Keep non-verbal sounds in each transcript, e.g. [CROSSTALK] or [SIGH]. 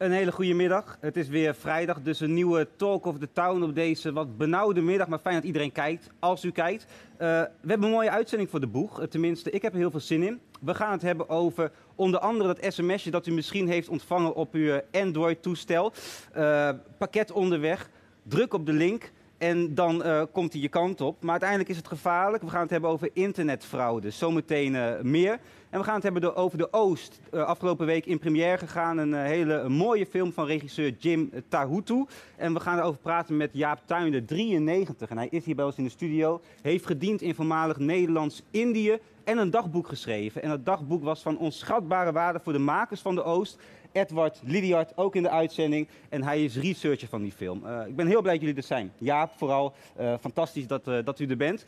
Een hele goede middag. Het is weer vrijdag, dus een nieuwe Talk of the Town op deze wat benauwde middag. Maar fijn dat iedereen kijkt, als u kijkt. Uh, we hebben een mooie uitzending voor de boeg. Uh, tenminste, ik heb er heel veel zin in. We gaan het hebben over onder andere dat sms'je dat u misschien heeft ontvangen op uw Android-toestel. Uh, pakket onderweg. Druk op de link. En dan uh, komt hij je kant op. Maar uiteindelijk is het gevaarlijk. We gaan het hebben over internetfraude. Zometeen uh, meer. En we gaan het hebben over de Oost. Uh, afgelopen week in première gegaan. Een hele mooie film van regisseur Jim Tahutu. En we gaan erover praten met Jaap Tuinder, 93. En hij is hier bij ons in de studio. Heeft gediend in voormalig Nederlands-Indië. En een dagboek geschreven. En dat dagboek was van onschatbare waarde voor de makers van de Oost. Edward Lidiard ook in de uitzending. En hij is researcher van die film. Uh, ik ben heel blij dat jullie er zijn. Jaap vooral. Uh, fantastisch dat, uh, dat u er bent.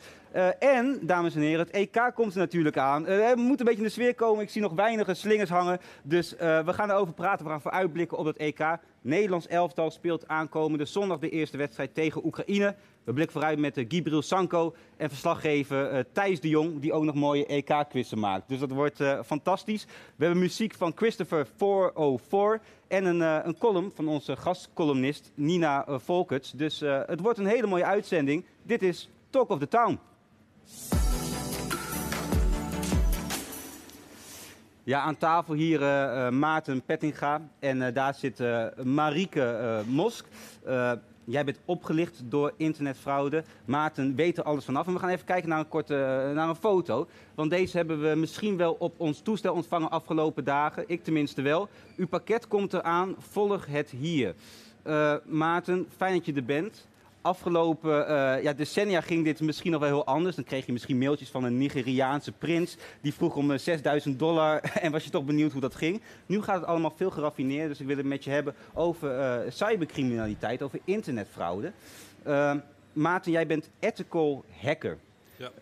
en, dames en heren, het EK komt er natuurlijk aan. we moeten een beetje in de sfeer komen. Ik zie nog weinige slingers hangen. Dus we gaan erover praten. We gaan vooruitblikken op het EK. Nederlands elftal speelt aankomende zondag de eerste wedstrijd tegen Oekraïne. We blikken vooruit met uh, Gibril Sanko en verslaggever uh, Thijs de Jong, die ook nog mooie EK-quizzen maakt. Dus dat wordt uh, fantastisch. We hebben muziek van Christopher 404 en een, een column van onze gastcolumnist Nina Volkerts. Dus het wordt een hele mooie uitzending. Dit is Talk of the Town. Ja, aan tafel hier uh, Maarten Pettinga en uh, daar zit uh, Marieke Mosk. jij bent opgelicht door internetfraude. Maarten weet er alles vanaf. En we gaan even kijken naar een korte naar een foto. Want deze hebben we misschien wel op ons toestel ontvangen afgelopen dagen. Ik tenminste wel. Uw pakket komt eraan. Volg het hier. Maarten, fijn dat je er bent afgelopen uh, ja, decennia ging dit misschien nog wel heel anders. Dan kreeg je misschien mailtjes van een Nigeriaanse prins. Die vroeg om 6000 dollar [LAUGHS] en was je toch benieuwd hoe dat ging. Nu gaat het allemaal veel geraffineerder. Dus ik wil het met je hebben over uh, cybercriminaliteit, over internetfraude. Uh, Maarten, jij bent ethical hacker.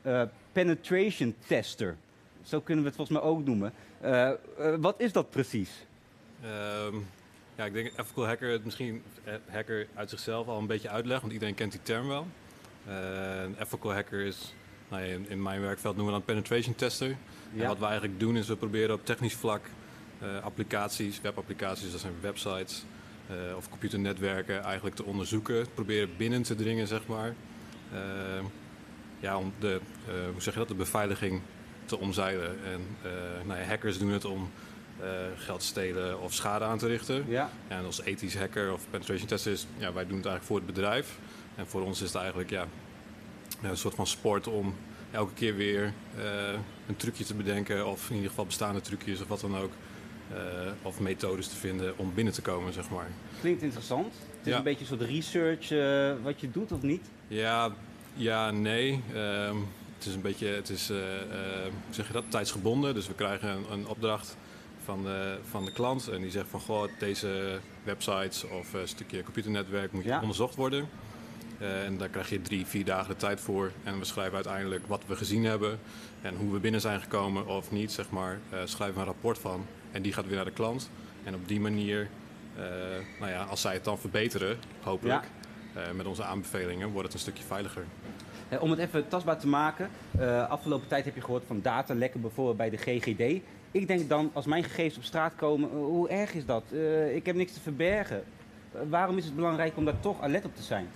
Ja. penetration tester. Zo kunnen we het volgens mij ook noemen. wat is dat precies? Um ja, ik denk ethical hacker het misschien hacker uit zichzelf al een beetje uitlegt, want iedereen kent die term wel. Uh, ethical hacker is, nou ja, in, mijn werkveld noemen we dan penetration tester. Ja. En wat we eigenlijk doen is we proberen op technisch vlak uh, applicaties, webapplicaties, dat zijn websites uh, of computernetwerken eigenlijk te onderzoeken. Proberen binnen te dringen, zeg maar. ja, om de, hoe zeg je dat, de beveiliging te omzeilen. En nou ja, hackers doen het om uh, geld stelen of schade aan te richten. Ja. En als ethisch hacker of penetration tester is, ja, wij doen het eigenlijk voor het bedrijf. En voor ons is het eigenlijk ja, een soort van sport om elke keer weer uh, een trucje te bedenken, of in ieder geval bestaande trucjes of wat dan ook. Uh, of methodes te vinden om binnen te komen, zeg maar. Klinkt interessant. Het is ja. een beetje een soort research wat je doet, of niet? Ja, ja nee. Um, het is een beetje, het is, zeg je dat, tijdsgebonden. Dus we krijgen een, een opdracht van de, van de klant. En die zegt van, goh, deze websites of een stukje computernetwerk moet je onderzocht worden. Uh, en daar krijg je drie, vier dagen de tijd voor. En we schrijven uiteindelijk wat we gezien hebben en hoe we binnen zijn gekomen of niet, zeg maar. Uh, schrijven we een rapport van en die gaat weer naar de klant. En op die manier, nou ja, als zij het dan verbeteren, hopelijk, ja. met onze aanbevelingen, wordt het een stukje veiliger. om het even tastbaar te maken, afgelopen tijd heb je gehoord van datalekken bijvoorbeeld bij de GGD. Ik denk dan, als mijn gegevens op straat komen, uh, hoe erg is dat? Uh, ik heb niks te verbergen. Uh, waarom is het belangrijk om daar toch alert op te zijn?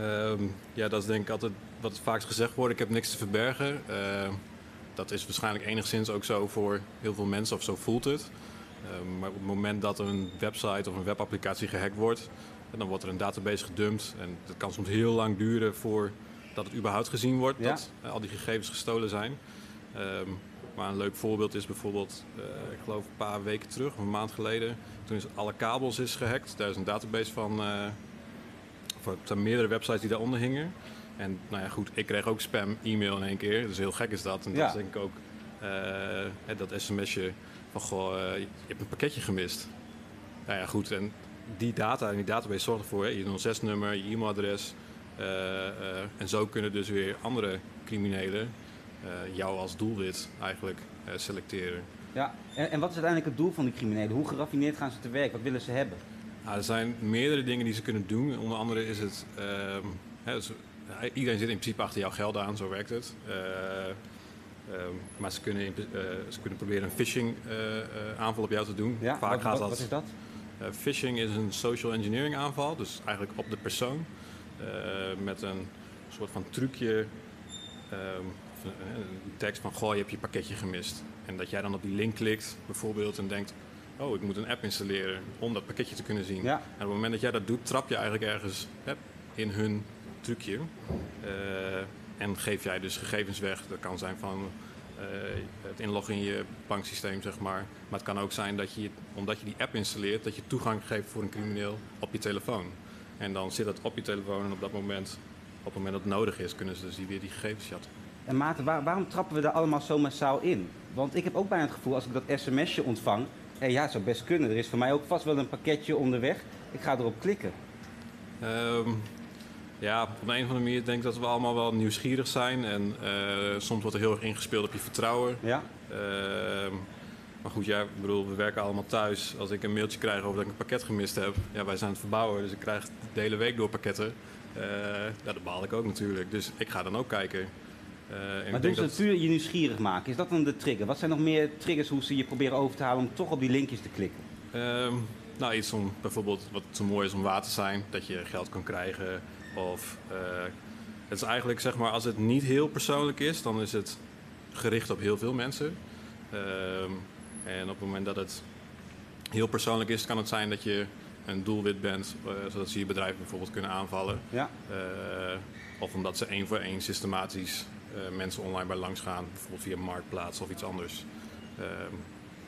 Um, ja, dat is denk ik altijd wat het vaakst gezegd wordt. Ik heb niks te verbergen. Ehm, dat is waarschijnlijk enigszins ook zo voor heel veel mensen, of zo voelt het. Ehm, maar op het moment dat een website of een webapplicatie gehackt wordt, dan wordt er een database gedumpt. En dat kan soms heel lang duren voordat het überhaupt gezien wordt Ja. dat eh, al die gegevens gestolen zijn. Ehm, maar een leuk voorbeeld is bijvoorbeeld, eh, ik geloof een paar weken terug, of een maand geleden, toen is alle kabels is gehackt. Daar is een database van, of er zijn meerdere websites die daaronder hingen. En nou ja, goed, ik kreeg ook spam e-mail in één keer. Dus heel gek is dat. En Ja. dat is denk ik ook hè, dat sms'je van, goh, je hebt een pakketje gemist. Nou ja, goed. En die data en die database zorgt ervoor, hè, je 06-nummer, je e-mailadres. en zo kunnen dus weer andere criminelen jou als doelwit eigenlijk eh, selecteren. Ja. En, en wat is uiteindelijk het doel van die criminelen? Hoe geraffineerd gaan ze te werk? Wat willen ze hebben? Nou, er zijn meerdere dingen die ze kunnen doen. Onder andere is het. ehm, hè, dus, eh, iedereen zit in principe achter jouw geld aan, zo werkt het. Eh, ehm, maar ze kunnen, eh, ze kunnen proberen een phishing eh, eh, aanval op jou te doen. Ja, Vaak wat, gaat dat. wat is dat? Eh, phishing is een social engineering aanval, dus eigenlijk op de persoon. eh, met een soort van trucje. ehm, een, tekst van: Goh, je hebt je pakketje gemist. En dat jij dan op die link klikt, bijvoorbeeld, en denkt: Oh, ik moet een app installeren om dat pakketje te kunnen zien. Ja. En op het moment dat jij dat doet, trap je eigenlijk ergens hè, in hun trucje. Eh, en geef jij dus gegevens weg. Dat kan zijn van eh, het inloggen in je banksysteem, zeg maar. Maar het kan ook zijn dat je, omdat je die app installeert, dat je toegang geeft voor een crimineel op je telefoon. En dan zit dat op je telefoon en op dat moment, op het moment dat het nodig is, kunnen ze dus die weer die gegevens jatten. En Maarten, waar- waarom trappen we daar allemaal zo massaal in? Want ik heb ook bijna het gevoel, als ik dat sms'je ontvang... Hé, ja, zou best kunnen. Er is voor mij ook vast wel een pakketje onderweg. Ik ga erop klikken. Ehm, ja, op een of andere manier denk ik dat we allemaal wel nieuwsgierig zijn. En eh, soms wordt er heel erg ingespeeld op je vertrouwen. Ja? Ehm, maar goed, ja, ik bedoel, we werken allemaal thuis. Als ik een mailtje krijg over dat ik een pakket gemist heb, ja, wij zijn het verbouwen, dus ik krijg de hele week door pakketten. Eh ja, dat baal ik ook natuurlijk. Dus ik ga dan ook kijken. Eh, Maar doen ze dat, het puur je nieuwsgierig maken? Is dat dan de trigger? Wat zijn nog meer triggers hoe ze je proberen over te halen om toch op die linkjes te klikken? Ehm, nou, iets om bijvoorbeeld wat zo mooi is om waar te zijn, dat je geld kan krijgen. Of eh, het is eigenlijk zeg maar, als het niet heel persoonlijk is, dan is het gericht op heel veel mensen. Ehm, en op het moment dat het heel persoonlijk is, kan het zijn dat je een doelwit bent, eh, zodat ze je bedrijf bijvoorbeeld kunnen aanvallen. Ja? Of omdat ze één voor één systematisch mensen online bij langs gaan, bijvoorbeeld via Marktplaats of iets anders. Ehm,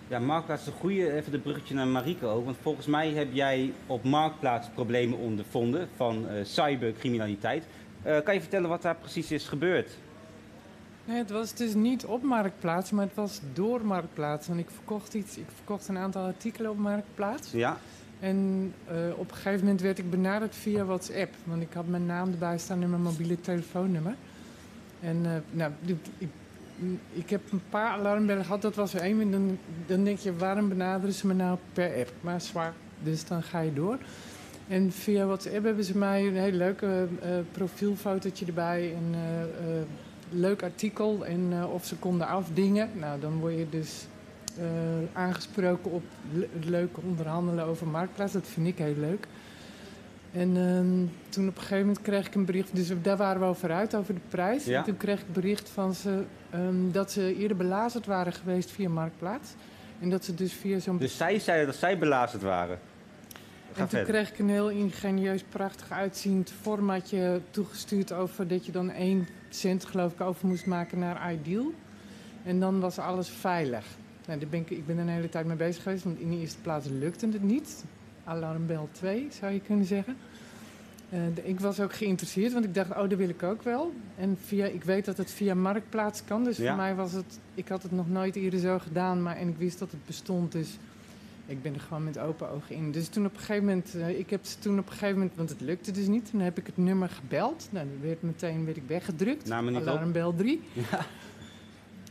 Ja, Marktplaats is een goede, even de bruggetje naar Mariko ook. Want volgens mij heb jij op Marktplaats problemen ondervonden van eh, cybercriminaliteit. Eh, kan je vertellen wat daar precies is gebeurd? Nee, het was dus niet op Marktplaats, maar het was door Marktplaats. Want ik verkocht iets, ik verkocht een aantal artikelen op Marktplaats. Ja? En eh, op een gegeven moment werd ik benaderd via WhatsApp. Want ik had mijn naam erbij staan en mijn mobiele telefoonnummer. En eh, nou, ik, ik, heb een paar alarmbellen gehad, dat was er één. En dan, denk je, waarom benaderen ze me nou per app? Maar zwaar, dus dan ga je door. En via WhatsApp hebben ze mij een heel leuk eh, eh, profielfotootje erbij. En eh, leuk artikel. En of ze konden afdingen. Nou, dan word je dus aangesproken op le- het leuke onderhandelen over Marktplaats. Dat vind ik heel leuk. En ehm, toen op een gegeven moment kreeg ik een bericht, dus daar waren we over uit, over de prijs. Ja. En toen kreeg ik bericht van ze ehm, dat ze eerder belazerd waren geweest via Marktplaats. En dat ze dus via zo'n... Dus zij zeiden dat zij belazerd waren. Ga en toen verder. kreeg ik een heel ingenieus, prachtig uitziend formatje toegestuurd over dat je dan 1 cent geloof ik over moest maken naar Ideal. En dan was alles veilig. Nou, daar ben ik, ik ben er een hele tijd mee bezig geweest, want in de eerste plaats lukte het niet. Alarmbel 2 zou je kunnen zeggen. Eh, ik was ook geïnteresseerd, want ik dacht, oh, dat wil ik ook wel. En via, ik weet dat het via Marktplaats kan, dus Ja. voor mij was het... Ik had het nog nooit eerder zo gedaan, maar en ik wist dat het bestond, dus ik ben er gewoon met open ogen in. Dus toen op een gegeven moment, eh, ik heb toen op een gegeven moment, want het lukte dus niet, toen heb ik het nummer gebeld. Nou, dan werd meteen werd ik weggedrukt. Alarmbel 3.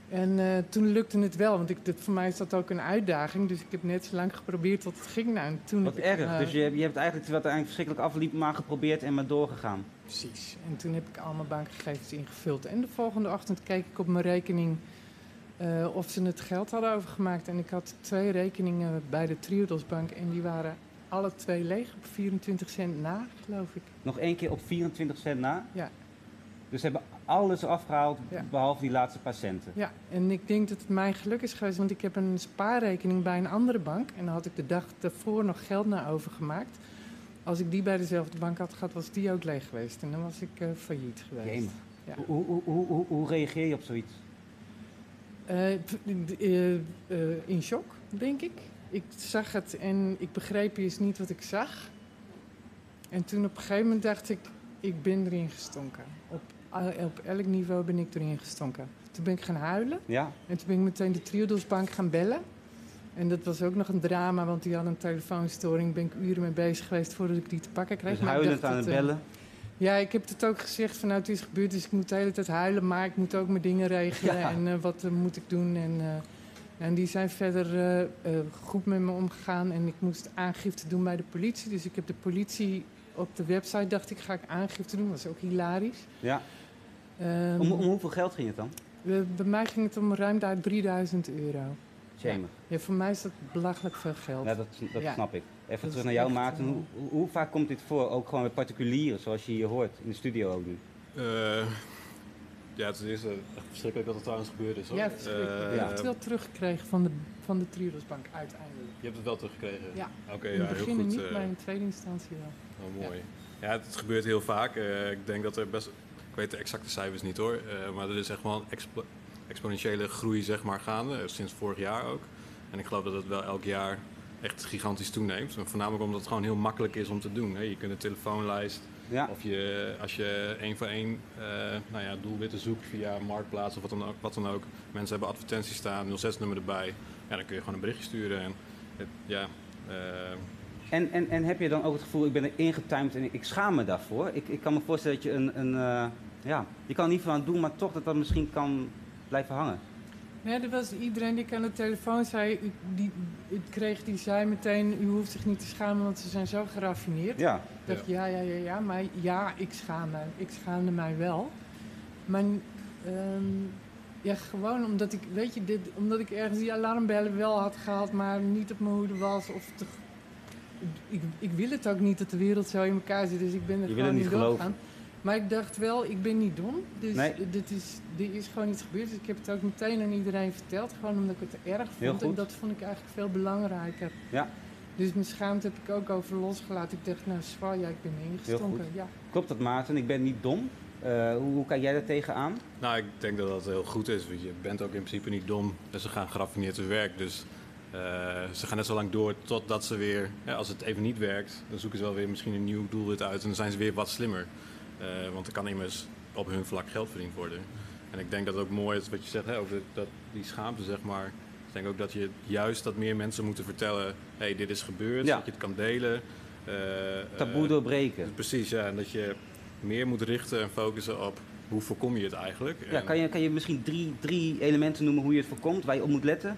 En eh, toen lukte het wel, want ik, dit, voor mij is dat ook een uitdaging. Dus ik heb net zo lang geprobeerd tot het ging. Nou, en toen Wat heb ik, erg. eh, Dus je, hebt- je hebt eigenlijk, terwijl het eigenlijk verschrikkelijk afliep, maar geprobeerd en maar doorgegaan. Precies. En toen heb ik al mijn bankgegevens ingevuld. En de volgende ochtend keek ik op mijn rekening eh, of ze het geld hadden overgemaakt. En ik had twee rekeningen bij de Triodos Bank en die waren alle twee leeg op 24 cent na, geloof ik. Nog één keer op 24 cent na. Ja. Dus hebben alles afgehaald, Ja. behalve die laatste patiënten. Ja, en ik denk dat het mijn geluk is geweest, want ik heb een spaarrekening bij een andere bank. En dan had ik de dag daarvoor nog geld naar overgemaakt. Als ik die bij dezelfde bank had gehad, was die ook leeg geweest. En dan was ik eh, failliet geweest. Ja. Hoe, hoe, hoe, hoe, hoe reageer je op zoiets? Eh, eh, in shock, denk ik. Ik zag het en ik begreep eerst niet wat ik zag. En toen op een gegeven moment dacht ik, ik ben erin gestonken. Op, op elk niveau ben ik erin gestonken. Toen ben ik gaan huilen. Ja? En toen ben ik meteen de Triodosbank gaan bellen. En dat was ook nog een drama, want die hadden een telefoonstoring. Ben ik uren mee bezig geweest voordat ik die te pakken kreeg. Dus huilend aan het eh, bellen. ja, ik heb het ook gezegd van nou, het is gebeurd, dus ik moet de hele tijd huilen. Maar ik moet ook mijn dingen regelen Ja. en eh, wat eh, moet ik doen. En, en die zijn verder goed met me omgegaan. En ik moest aangifte doen bij de politie. Dus ik heb de politie op de website, dacht ik, ga ik aangifte doen. Dat was ook hilarisch. Ja. Ehm, Om, om hoeveel geld ging het dan? bij mij ging het om ruim daar 3000 euro. Jemig. Ja, voor mij is dat belachelijk veel geld. Ja, dat, dat Ja. snap ik. Even Dat terug naar jou, Maarten. eh, Hoe, hoe- hoe vaak komt dit voor? Ook gewoon bij particulieren, zoals je hier hoort. In de studio ook nu. Eh, ja, het is eh, echt verschrikkelijk dat het trouwens gebeurd is. Hoor. Ja, verschrikkelijk. Eh, Ik heb het wel teruggekregen van de, van de Triodosbank uiteindelijk. Je hebt het wel teruggekregen? Ja. Oké, in ja, het heel begin goed. niet, eh, maar in tweede instantie wel. Oh, mooi. Ja, het, het gebeurt heel vaak. Eh, ik denk dat er best... Ik weet de exacte cijfers niet hoor. eh, maar er is echt wel een expo- exponentiële groei zeg maar gaande. eh, sinds vorig jaar ook. En ik geloof dat het wel elk jaar echt gigantisch toeneemt. En voornamelijk omdat het gewoon heel makkelijk is om te doen. Hè. Je kunt een telefoonlijst... Ja. Of je, als je één voor één eh, nou ja, doelwitten zoekt via Marktplaats of wat dan, ook, wat dan ook. Mensen hebben advertenties staan, 06-nummer erbij. Ja, dan kun je gewoon een berichtje sturen. En, het- ja, En, en, en heb je dan ook het gevoel, ik ben er ingetuimd en ik, schaam me daarvoor? Ik, ik kan me voorstellen dat je een... een ja, je kan er niet van aan doen, maar toch dat dat misschien kan blijven hangen. Nee, er was iedereen die ik aan de telefoon zei, u- die, ik kreeg, die zei meteen, u hoeft zich niet te schamen, want ze zijn zo geraffineerd. Ja. Ik dacht, ja, ja, ja, ja, maar ja, ik schaam me. Ik schaamde mij wel. Maar ehm, ja, gewoon omdat ik, weet je, dit, omdat ik ergens die alarmbellen wel had gehad, maar niet op mijn hoede was. Of te, ik, ik wil het ook niet dat de wereld zo in elkaar zit, dus ik ben er Je wil gewoon het niet in geloven. Maar ik dacht wel, ik ben niet dom. Dus Nee. dit is, dit is gewoon iets gebeurd. Dus ik heb het ook meteen aan iedereen verteld. Gewoon omdat ik het erg vond. En goed. dat vond ik eigenlijk veel belangrijker. Ja. Dus mijn schaamte heb ik ook over losgelaten. Ik dacht, nou zwaar, ja, ik ben ingestonken. Ja. Klopt dat, Maarten? Ik ben niet dom. Eh, hoe, hoe kijk jij daar tegenaan? Nou, ik denk dat dat heel goed is. Want je bent ook in principe niet dom. En ze gaan geraffineerd te werk. Dus eh, ze gaan net zo lang door totdat ze weer... Ja, als het even niet werkt, dan zoeken ze wel weer misschien een nieuw doelwit uit. En dan zijn ze weer wat slimmer. Eh, want er kan immers op hun vlak geld verdiend worden. En ik denk dat het ook mooi is wat je zegt hè, over dat, die schaamte, zeg maar. Ik denk ook dat je juist dat meer mensen moeten vertellen... hé, hey, dit is gebeurd, Ja. dat je het kan delen. Eh, Taboe eh, doorbreken. Precies, ja. En dat je meer moet richten en focussen op hoe voorkom je het eigenlijk. Ja, En, kan, je, kan je misschien drie, drie elementen noemen hoe je het voorkomt, waar je op moet letten?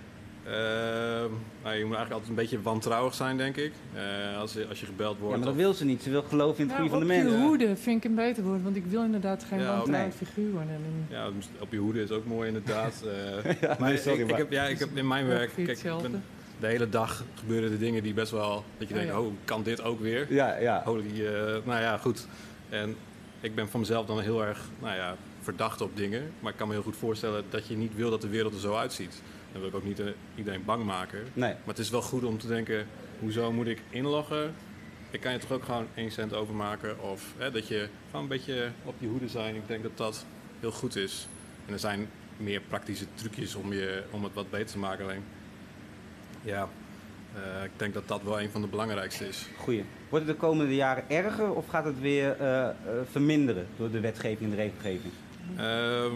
Ehm, nou, je moet eigenlijk altijd een beetje wantrouwig zijn, denk ik. Eh, als, je, als je gebeld Ja, wordt. maar dat of- wil ze niet. Ze wil geloven in het Nou, goede van de op je mensen. hoede vind ik een beter woord, want ik wil inderdaad geen Ja, wantrouwend nee. figuur worden. Ja, op je hoede is ook mooi inderdaad. [LAUGHS] Eh, Ja, maar nee, sorry, ik, ik maar- heb, ja, ik heb in mijn werk, kijk, ik ben, de hele dag gebeuren er dingen die best wel, dat je Oh, denkt, ja. oh, kan dit ook weer? Ja, ja. Holy, eh, nou ja, goed. En ik ben van mezelf dan heel erg, nou ja, verdacht op dingen. Maar ik kan me heel goed voorstellen dat je niet wil dat de wereld er zo uitziet. Dan wil ik ook niet eh, iedereen bang maken. Nee. Maar het is wel goed om te denken, hoezo moet ik inloggen? Ik kan je toch ook gewoon 1 cent overmaken? Of hè, dat je gewoon een beetje op je hoede zijn. Ik denk dat dat heel goed is. En er zijn meer praktische trucjes om, je, om het wat beter te maken. Alleen, ja, eh, ik denk dat dat wel een van de belangrijkste is. Goeie. Wordt het de komende jaren erger of gaat het weer eh, verminderen door de wetgeving en de regelgeving? Ehm,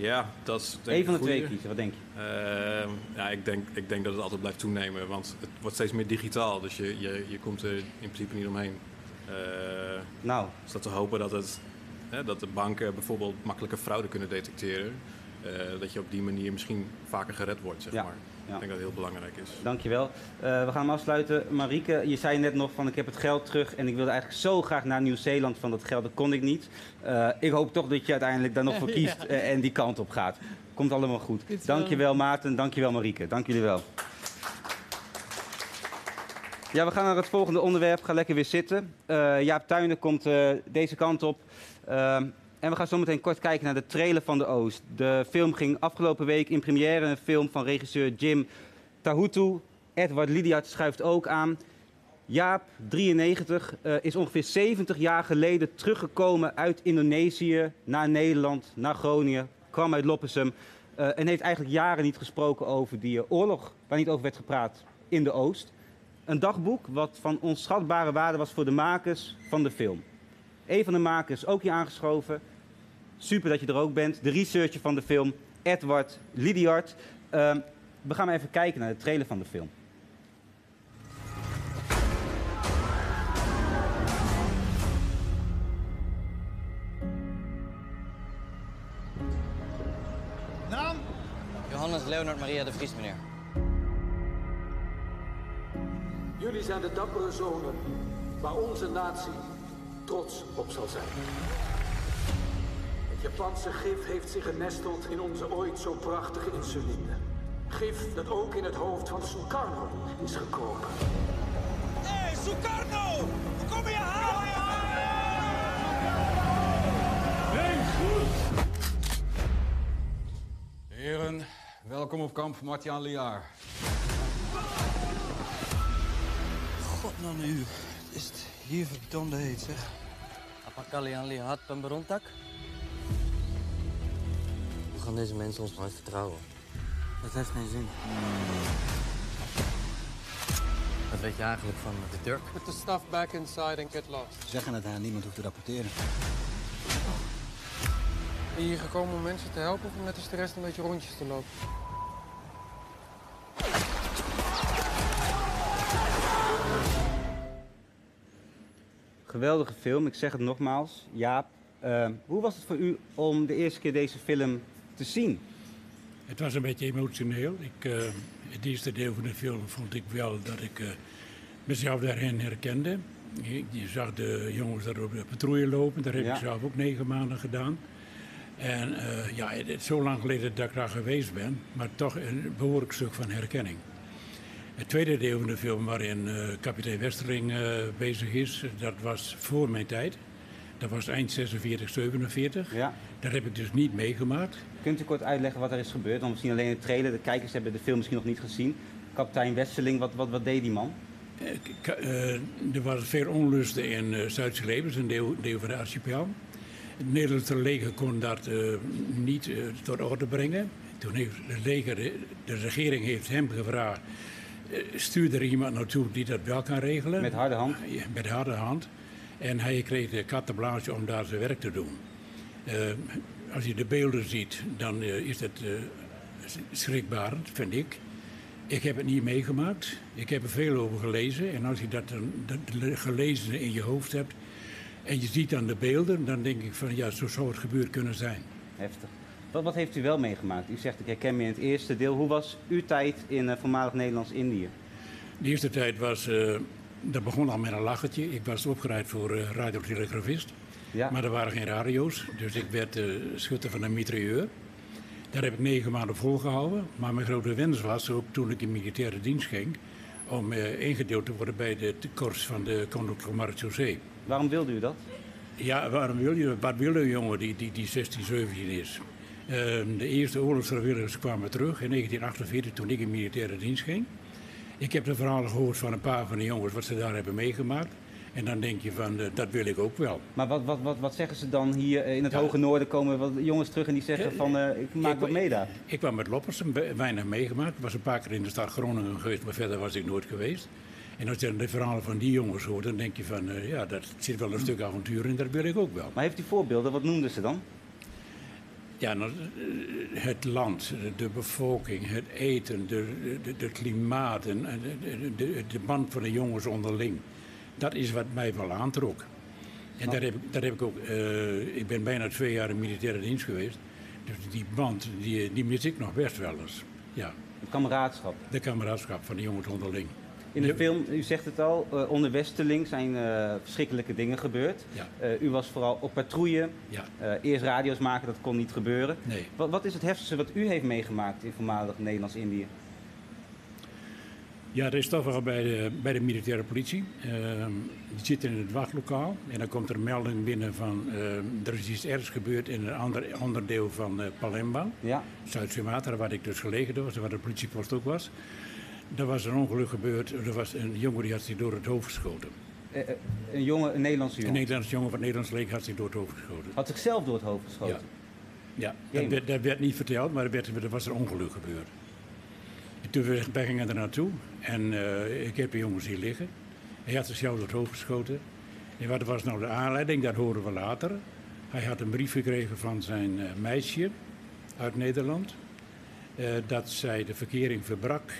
ja, dat is denk Eén van de twee kiezen, wat denk je? Ehm, ja, ik denk, ik denk dat het altijd blijft toenemen, want het wordt steeds meer digitaal. Dus je, je, je komt er in principe niet omheen. Eh Nou, is dat te hopen dat, het, hè, dat de banken bijvoorbeeld makkelijke fraude kunnen detecteren. Eh, dat je op die manier misschien vaker gered wordt, zeg Ja, maar. Ja. Ik denk dat het heel belangrijk is. dankjewel. Eh we gaan hem afsluiten. Marieke, je zei net nog van ik heb het geld terug en ik wilde eigenlijk zo graag naar Nieuw-Zeeland van dat geld, dat kon ik niet. Eh, ik hoop toch dat je uiteindelijk daar nog voor [LAUGHS] kiest eh, en die kant op gaat. Komt allemaal goed. Dit is wel- Dankjewel Maarten, dankjewel Marieke. Dank jullie wel. Ja, we gaan naar het volgende onderwerp. Ga lekker weer zitten. Eh Jaap Tuinen komt eh, deze kant op. En we gaan zo meteen kort kijken naar de trailer van de Oost. De film ging afgelopen week in première. Een film van regisseur Jim Tahutu. Edward Lidiart schuift ook aan. Jaap, 93, uh, is ongeveer 70 jaar geleden teruggekomen uit Indonesië naar Nederland, naar Groningen. Kwam uit Loppersum uh, en heeft eigenlijk jaren niet gesproken over die uh, oorlog waar niet over werd gepraat in de Oost. Een dagboek wat van onschatbare waarde was voor de makers van de film. Een van de makers ook hier aangeschoven. Super dat je er ook bent. De researcher van de film, Edward Lidiart. Uh, we gaan maar even kijken naar de trailer van de film. Naam? Johannes Leonard Maria de Vries, meneer. Jullie zijn de dappere zonen waar onze natie trots op zal zijn. Het Japanse gif heeft zich genesteld in onze ooit zo prachtige insuline. Gif dat ook in het hoofd van Sukarno is gekropen. Hé, hey, Sukarno! Kom je halen? Nee, goed! Heren, welkom op kamp Martiaan Liaar. God, nou nu. Is het hier verdomde heet, zeg. Apa kalian lihat pemberontak? We gaan deze mensen ons nooit vertrouwen. Dat heeft geen zin. Wat weet je eigenlijk van de Turk? Put the stuff back inside and get lost. Zeggen het aan, niemand hoeft te rapporteren. Ben je hier gekomen om mensen te helpen of om net als de rest een beetje rondjes te lopen? Geweldige film, ik zeg het nogmaals. Jaap, uh, hoe was het voor u om de eerste keer deze film te zien? Het was een beetje emotioneel. Ik, uh, het eerste deel van de film vond ik wel dat ik uh, mezelf daarin herkende. Je, je, zag de jongens daar op de patrouille lopen, daar heb ja. ik zelf ook negen maanden gedaan. En ja, het is zo lang geleden dat ik daar geweest ben, maar toch een behoorlijk stuk van herkenning. Het tweede deel van de film waarin uh, kapitein Westerling uh, bezig is, dat was voor mijn tijd. Dat was eind 46, 47. Ja. Dat heb ik dus niet meegemaakt. Kunt u kort uitleggen wat er is gebeurd? Want misschien alleen de trailer, de kijkers hebben de film misschien nog niet gezien. Kapitein Westerling, wat, wat, wat deed die man? Uh, er was veel onlusten in Zuid-Celebes, een deel, deel, van de archipel. Het Nederlandse leger kon dat niet tot orde brengen. Toen heeft het leger, de, de regering heeft hem gevraagd stuur er iemand naartoe die dat wel kan regelen. Met harde hand? Ja, met harde hand. En hij kreeg de carte blanche om daar zijn werk te doen. Uh, als je de beelden ziet, dan uh, is het uh, schrikbarend, vind ik. Ik heb het niet meegemaakt. Ik heb er veel over gelezen. En als je dat, dan, dat gelezen in je hoofd hebt en je ziet dan de beelden, dan denk ik van ja, zo zou het gebeurd kunnen zijn. Heftig. Wat, wat, heeft u wel meegemaakt? U zegt, ik herken me in het eerste deel. Hoe was uw tijd in uh, voormalig Nederlands-Indië? De eerste tijd was, uh, dat begon al met een lachertje. Ik was opgeleid voor uh, radiotelegrafist. Ja. Maar er waren geen radio's, dus ik werd schutter van een mitrailleur. Daar heb ik negen maanden volgehouden. Maar mijn grote wens was, ook toen ik in militaire dienst ging... om ingedeeld te worden bij de korps van de Koninklijke Marechaussee. Waarom wilde u dat? Ja, waarom wil je? Wat wil een jongen die, die, die 16, 17 is? Uh, de eerste oorlogsvrijwilligers kwamen terug in 1948 toen ik in militaire dienst ging. Ik heb de verhalen gehoord van een paar van de jongens wat ze daar hebben meegemaakt. En dan denk je van, uh, dat wil ik ook wel. Maar wat, wat, wat, wat zeggen ze dan hier in het ja. hoge noorden? Komen wat jongens terug en die zeggen van, uh, ik maak ik, wat mee daar. Ik kwam met Loppersum weinig meegemaakt. Ik was een paar keer in de stad Groningen geweest, maar verder was ik nooit geweest. En als je dan de verhalen van die jongens hoort, dan denk je van, ja, dat zit wel een stuk avontuur in, dat wil ik ook wel. Maar heeft u voorbeelden? Wat noemden ze dan? Ja, nou, het land, de bevolking, het eten, de, de, de klimaat en de, de, de band van de jongens onderling. Dat is wat mij wel aantrok. En daar heb, ik, daar heb ik ook, uh, ik ben bijna twee jaar in militaire dienst geweest. Dus die band, die, die mis ik nog best wel eens. Ja. Het kameraadschap. De kameraadschap van de jongens onderling. In de film, u zegt het al, uh, onder Westerling zijn uh, verschrikkelijke dingen gebeurd. Ja. Uh, u was vooral op patrouille. Ja. eerst radio's maken, dat kon niet gebeuren. Nee. Wat, wat, is het heftigste wat u heeft meegemaakt in voormalig Nederlands-Indië? Ja, dat is toch wel bij de, bij de militaire politie. Uh, die zitten in het wachtlokaal en dan komt er een melding binnen van uh, er is iets ergs gebeurd in een ander onderdeel van Palembang, ja. Zuid-Sumatra, waar ik dus gelegen was en waar de politiepost ook was. Er was een ongeluk gebeurd, er was een jongen die had zich door het hoofd geschoten. Uh, een jongen, een Nederlandse jongen? Een Nederlandse jongen van het Nederlands leger had zich door het hoofd geschoten. Had zichzelf door het hoofd geschoten? Ja, ja dat, werd, dat werd niet verteld, maar er, werd, er was een ongeluk gebeurd. En toen we, wij gingen er naartoe en uh, ik heb de jongens hier liggen. Hij had zichzelf door het hoofd geschoten. En wat was nou de aanleiding? Dat horen we later. Hij had een brief gekregen van zijn meisje uit Nederland. Uh, dat zij de verkering verbrak.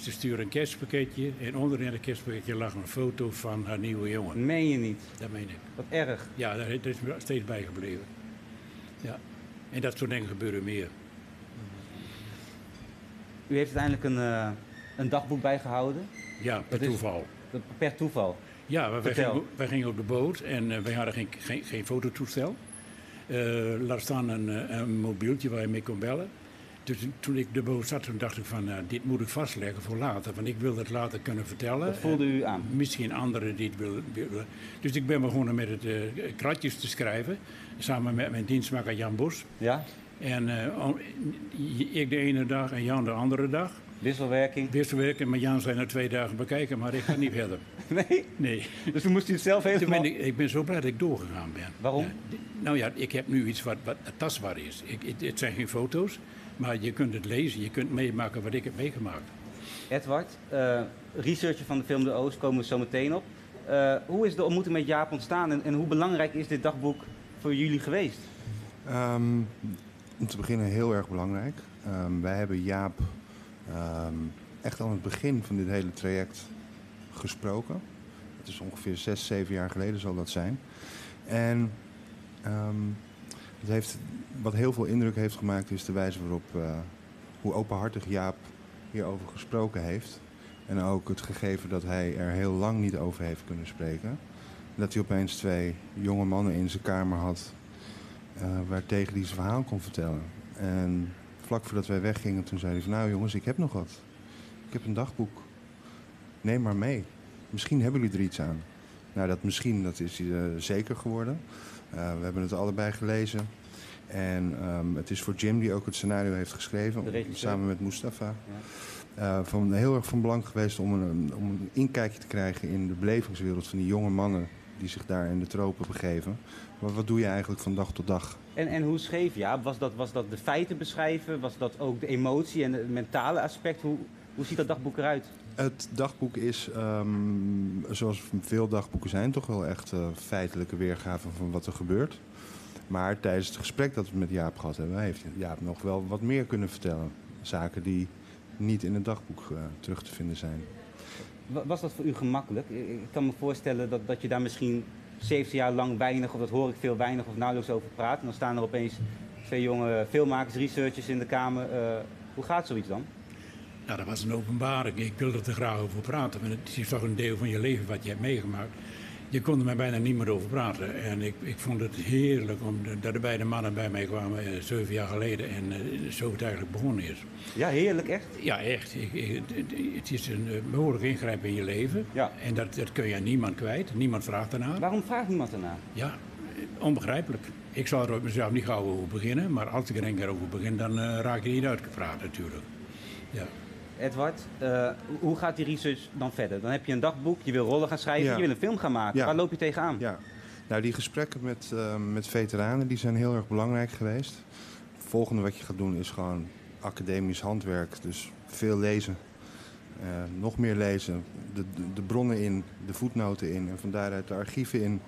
Ze stuurde een kerstpakketje en onder in het kerstpakketje lag een foto van haar nieuwe jongen. Meen je niet? Dat meen ik. Wat erg. Ja, daar is me steeds bijgebleven. Ja. En dat soort dingen gebeuren meer. U heeft uiteindelijk een, uh, een dagboek bijgehouden? Ja, per dat toeval. Is, per toeval? Ja, wij gingen, wij gingen, op de boot en uh, wij hadden geen, geen, geen fototoestel. Uh, laat staan een, een, mobieltje waar je mee kon bellen. Dus toen ik de boot zat, toen dacht ik van, dit moet ik vastleggen voor later. Want ik wil het later kunnen vertellen. Dat voelde u aan? misschien anderen die het willen. Dus ik ben begonnen met het kratjes te schrijven. Samen met mijn dienstmaker Jan Bos. Ja? En ik de ene dag en Jan de andere dag. Wisselwerking? Wisselwerking, maar Jan zei na twee dagen bekijken, maar ik ga niet [LAUGHS] verder. Nee? Nee. Dus toen moest u het zelf helemaal... Ben ik, ik, ben zo blij dat ik doorgegaan ben. Waarom? Nou ja, ik heb nu iets wat, wat tastbaar is. Ik, het, het zijn geen foto's, maar je kunt het lezen, je kunt meemaken wat ik heb meegemaakt. Edward, uh, researcher van de film De Oost komen we zo meteen op. Uh, hoe is de ontmoeting met Jaap ontstaan en, en, hoe belangrijk is dit dagboek voor jullie geweest? Um, om te beginnen heel erg belangrijk. Um, wij hebben Jaap um, echt aan het begin van dit hele traject gesproken. Het is ongeveer zes, zeven jaar geleden zal dat zijn. En um, heeft, wat heel veel indruk heeft gemaakt is de wijze waarop, uh, hoe openhartig Jaap hierover gesproken heeft. En ook het gegeven dat hij er heel lang niet over heeft kunnen spreken. Dat hij opeens twee jonge mannen in zijn kamer had uh, waartegen hij zijn verhaal kon vertellen. En vlak voordat wij weggingen, toen zei hij nou jongens, ik heb nog wat. Ik heb een dagboek. Neem maar mee. Misschien hebben jullie er iets aan. Nou, dat misschien, dat is uh, zeker geworden. Uh, we hebben het allebei gelezen. En um, het is voor Jim, die ook het scenario heeft geschreven, samen met Mustafa. Ja. Uh, van, heel erg van belang geweest om een, om een inkijkje te krijgen in de belevingswereld van die jonge mannen die zich daar in de tropen begeven. Maar wat doe je eigenlijk van dag tot dag? En, en hoe schreef je? Was dat, was dat de feiten beschrijven? Was dat ook de emotie en het mentale aspect? Hoe, hoe ziet dat dagboek eruit? Het dagboek is, um, zoals veel dagboeken zijn, toch wel echt uh, feitelijke weergave van wat er gebeurt. Maar tijdens het gesprek dat we met Jaap gehad hebben, heeft Jaap nog wel wat meer kunnen vertellen. Zaken die niet in het dagboek uh, terug te vinden zijn. Was dat voor u gemakkelijk? Ik kan me voorstellen dat, dat je daar misschien 17 jaar lang weinig, of dat hoor ik veel weinig of nauwelijks over praat. En dan staan er opeens twee jonge filmmakers, researchers in de kamer. Uh, hoe gaat zoiets dan? Nou, dat was een openbaring. Ik wilde er graag over praten. Maar het is toch een deel van je leven wat je hebt meegemaakt. Je kon er mij bijna niet meer over praten. En ik, ik vond het heerlijk om de, dat de beide mannen bij mij kwamen uh, zeven jaar geleden. En uh, zo het eigenlijk begonnen is. Ja, heerlijk echt? Ja, echt. Ik, ik, het is een uh, behoorlijk ingrijp in je leven. Ja. En dat, dat kun je aan niemand kwijt. Niemand vraagt ernaar. Waarom vraagt niemand ernaar? Ja, onbegrijpelijk. Ik zal er mezelf niet gauw over beginnen. Maar als ik er een keer over begin, dan raak je niet uitgepraat natuurlijk. Ja. Edward, uh, hoe gaat die research dan verder? Dan heb je een dagboek, je wil rollen gaan schrijven, Ja. je wil een film gaan maken. Ja. Waar loop je tegenaan? Ja, nou die gesprekken met, uh, met veteranen die zijn heel erg belangrijk geweest. Het volgende wat je gaat doen is gewoon academisch handwerk. Dus veel lezen. Uh, nog meer lezen. De, de, de, bronnen in, de voetnoten in en van daaruit de archieven in.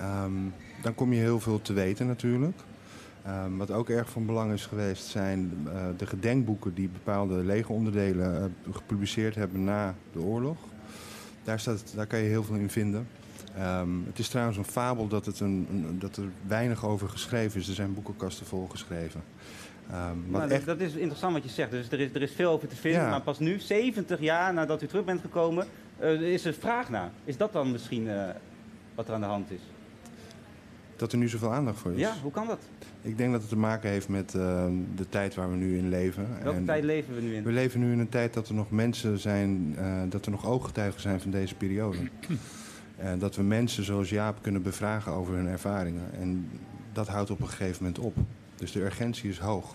Um, dan kom je heel veel te weten natuurlijk. Um, wat ook erg van belang is geweest zijn uh, de gedenkboeken die bepaalde legeronderdelen uh, gepubliceerd hebben na de oorlog. Daar, staat, daar kan je heel veel in vinden. Um, het is trouwens een fabel dat, het een, een, dat er weinig over geschreven is. Er zijn boekenkasten vol geschreven. Um, nou, echt... Dat is interessant wat je zegt. Dus er is, er is veel over te vinden. Ja. Maar pas nu, 70 jaar nadat u terug bent gekomen, uh, is er vraag naar. Is dat dan misschien wat er aan de hand is? Dat er nu zoveel aandacht voor is. Ja, hoe kan dat? Ik denk dat het te maken heeft met uh, de tijd waar we nu in leven. Welke en tijd leven we nu in? We leven nu in een tijd dat er nog mensen zijn, uh, dat er nog ooggetuigen zijn van deze periode. En [CLEARS THROAT] dat we mensen zoals Jaap kunnen bevragen over hun ervaringen. En dat houdt op een gegeven moment op. Dus de urgentie is hoog.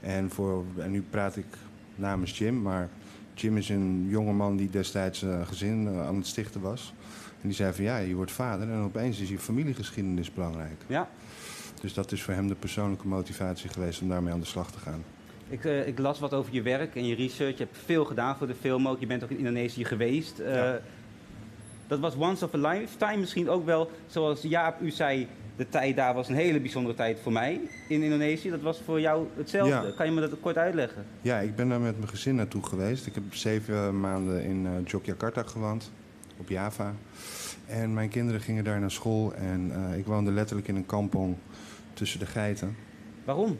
En, voor, en nu praat ik namens Jim, maar Jim is een jongeman die destijds uh, gezin uh, aan het stichten was. En die zei van ja, je wordt vader en opeens is je familiegeschiedenis belangrijk. Ja. Dus dat is voor hem de persoonlijke motivatie geweest om daarmee aan de slag te gaan. Ik, uh, ik las wat over je werk en je research. Je hebt veel gedaan voor de film ook. Je bent ook in Indonesië geweest. Ja. Dat was once of a lifetime misschien ook wel, zoals Jaap u zei, de tijd daar was een hele bijzondere tijd voor mij in Indonesië. Dat was voor jou hetzelfde. Ja. Kan je me dat kort uitleggen? Ja, ik ben daar met mijn gezin naartoe geweest. Ik heb zeven maanden in uh, Yogyakarta gewoond, op Java. En mijn kinderen gingen daar naar school en uh, ik woonde letterlijk in een kampong tussen de geiten. Waarom?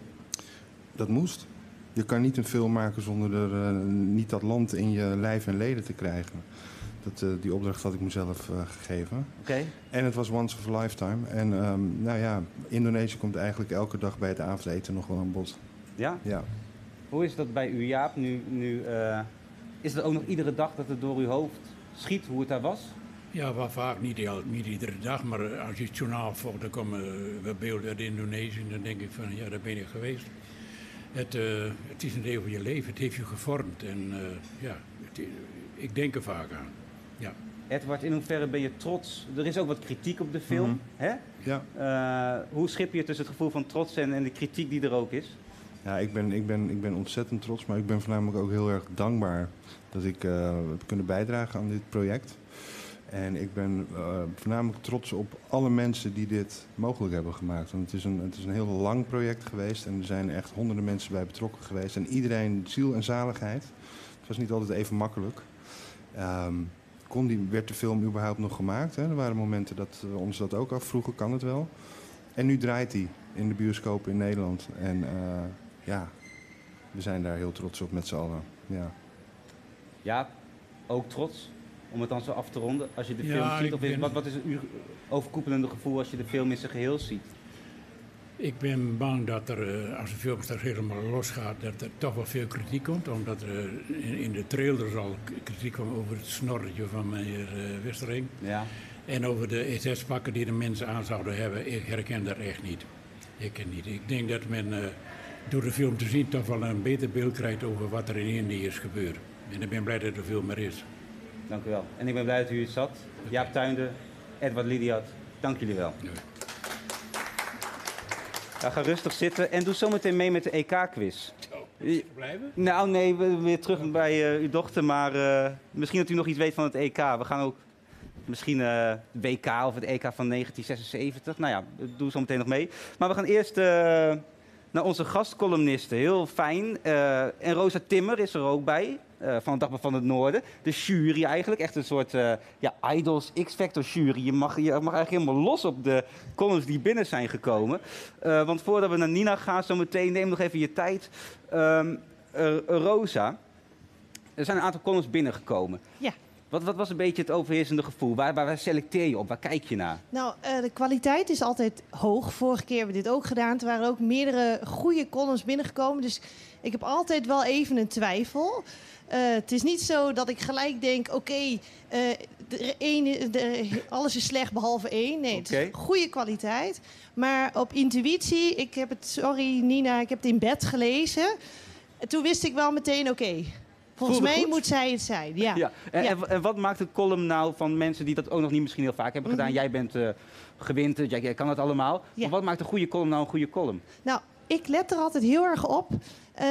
Dat moest. Je kan niet een film maken zonder er uh, niet dat land in je lijf en leden te krijgen. Dat, uh, die opdracht had ik mezelf gegeven. Okay. En het was once of a lifetime. En um, nou ja, Indonesië komt eigenlijk elke dag bij het avondeten nog wel aan bod. Ja? Ja. Hoe is dat bij u, Jaap? Nu, nu, is het ook nog iedere dag dat het door uw hoofd schiet hoe het daar was? Ja, wel vaak niet, niet iedere dag. Maar als je het journaal volgt, dan komen we beelden uit Indonesië. En dan denk ik van, ja, daar ben ik geweest. Het, het is een deel van je leven. Het heeft je gevormd. En ja, het, ik denk er vaak aan. Ja. Edward, in hoeverre ben je trots? Er is ook wat kritiek op de film. Mm -hmm. hè? Ja. Uh, hoe schip je tussen het gevoel van trots en, en de kritiek die er ook is? Ja, ik ben, ik, ben, ik ben ontzettend trots, maar ik ben voornamelijk ook heel erg dankbaar dat ik uh, heb kunnen bijdragen aan dit project. En ik ben uh, voornamelijk trots op alle mensen die dit mogelijk hebben gemaakt. Want het is, een, het is een heel lang project geweest en er zijn echt honderden mensen bij betrokken geweest. En iedereen ziel en zaligheid. Het was niet altijd even makkelijk. Um, kon die, werd de film überhaupt nog gemaakt? Hè? Er waren momenten dat we ons dat ook afvroegen, kan het wel? En nu draait hij in de bioscoop in Nederland. En ja, we zijn daar heel trots op met z'n allen. Ja. Ja, ook trots om het dan zo af te ronden als je de film Ja, ziet? Of ben- wat, wat is het overkoepelende gevoel als je de film in zijn geheel ziet? Ik ben bang dat er, eh, als de film straks helemaal losgaat, dat er toch wel veel kritiek komt. Omdat er eh, in, de trailers al kritiek kwam over het snorretje van meneer eh, Westering. Ja. En over de SS-pakken die de mensen aan zouden hebben. Ik herken dat echt niet. Ik ken niet. Ik denk dat men door de film te zien toch wel een beter beeld krijgt over wat er in Indië is gebeurd. En ik ben blij dat er veel meer is. Dank u wel. En ik ben blij dat u het zat. Jaap Tuinde, Edward Lidiat, dank jullie wel. Ja, ga rustig zitten en doe zometeen mee met de EK-quiz. Blijven? Nou, nee, we weer terug bij eh, uw dochter, maar eh, misschien dat u nog iets weet van het EK. We gaan ook misschien eh WK of het EK van 1976. Nou ja, doe zo meteen nog mee. Maar we gaan eerst naar onze gastcolumnisten. Heel fijn. En Rosa Timmer is er ook bij. Eh, van het Dagblad van het Noorden. De jury eigenlijk. Echt een soort eh, ja, Idols X-Factor jury. Je mag, je mag eigenlijk helemaal los op de columns die binnen zijn gekomen. Eh, want voordat we naar Nina gaan, zo meteen neem nog even je tijd. Ehm, eh, Rosa, er zijn een aantal columns binnengekomen. Ja. Wat, wat was een beetje het overheersende gevoel? Waar, waar, waar selecteer je op? Waar kijk je naar? Nou, de kwaliteit is altijd hoog. Vorige keer hebben we dit ook gedaan. Er waren ook meerdere goede columns binnengekomen. Dus ik heb altijd wel even een twijfel. Eh, het is niet zo dat ik gelijk denk: oké, eh, de ene- de- alles is slecht behalve één. Nee, het is goede kwaliteit. Maar op intuïtie, ik heb het, sorry Nina, ik heb het in bed gelezen. En toen wist ik wel meteen: oké, volgens mij goed? moet zij het zijn. Ja. En, Ja. en, wat maakt een column nou van mensen die dat ook nog niet misschien heel vaak hebben gedaan? Mhm. Jij bent eh gewinterd, jij, jij kan het allemaal. Ja. Maar wat maakt een goede column nou een goede column? Nou, ik let er altijd heel erg op. Eh,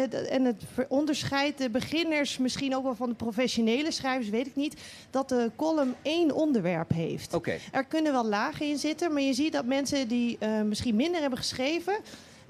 het- en het onderscheidt de beginners misschien ook wel van de professionele schrijvers, weet ik niet. Dat de column één onderwerp heeft. Er kunnen wel lagen in zitten, maar je ziet dat mensen die eh, misschien minder hebben geschreven.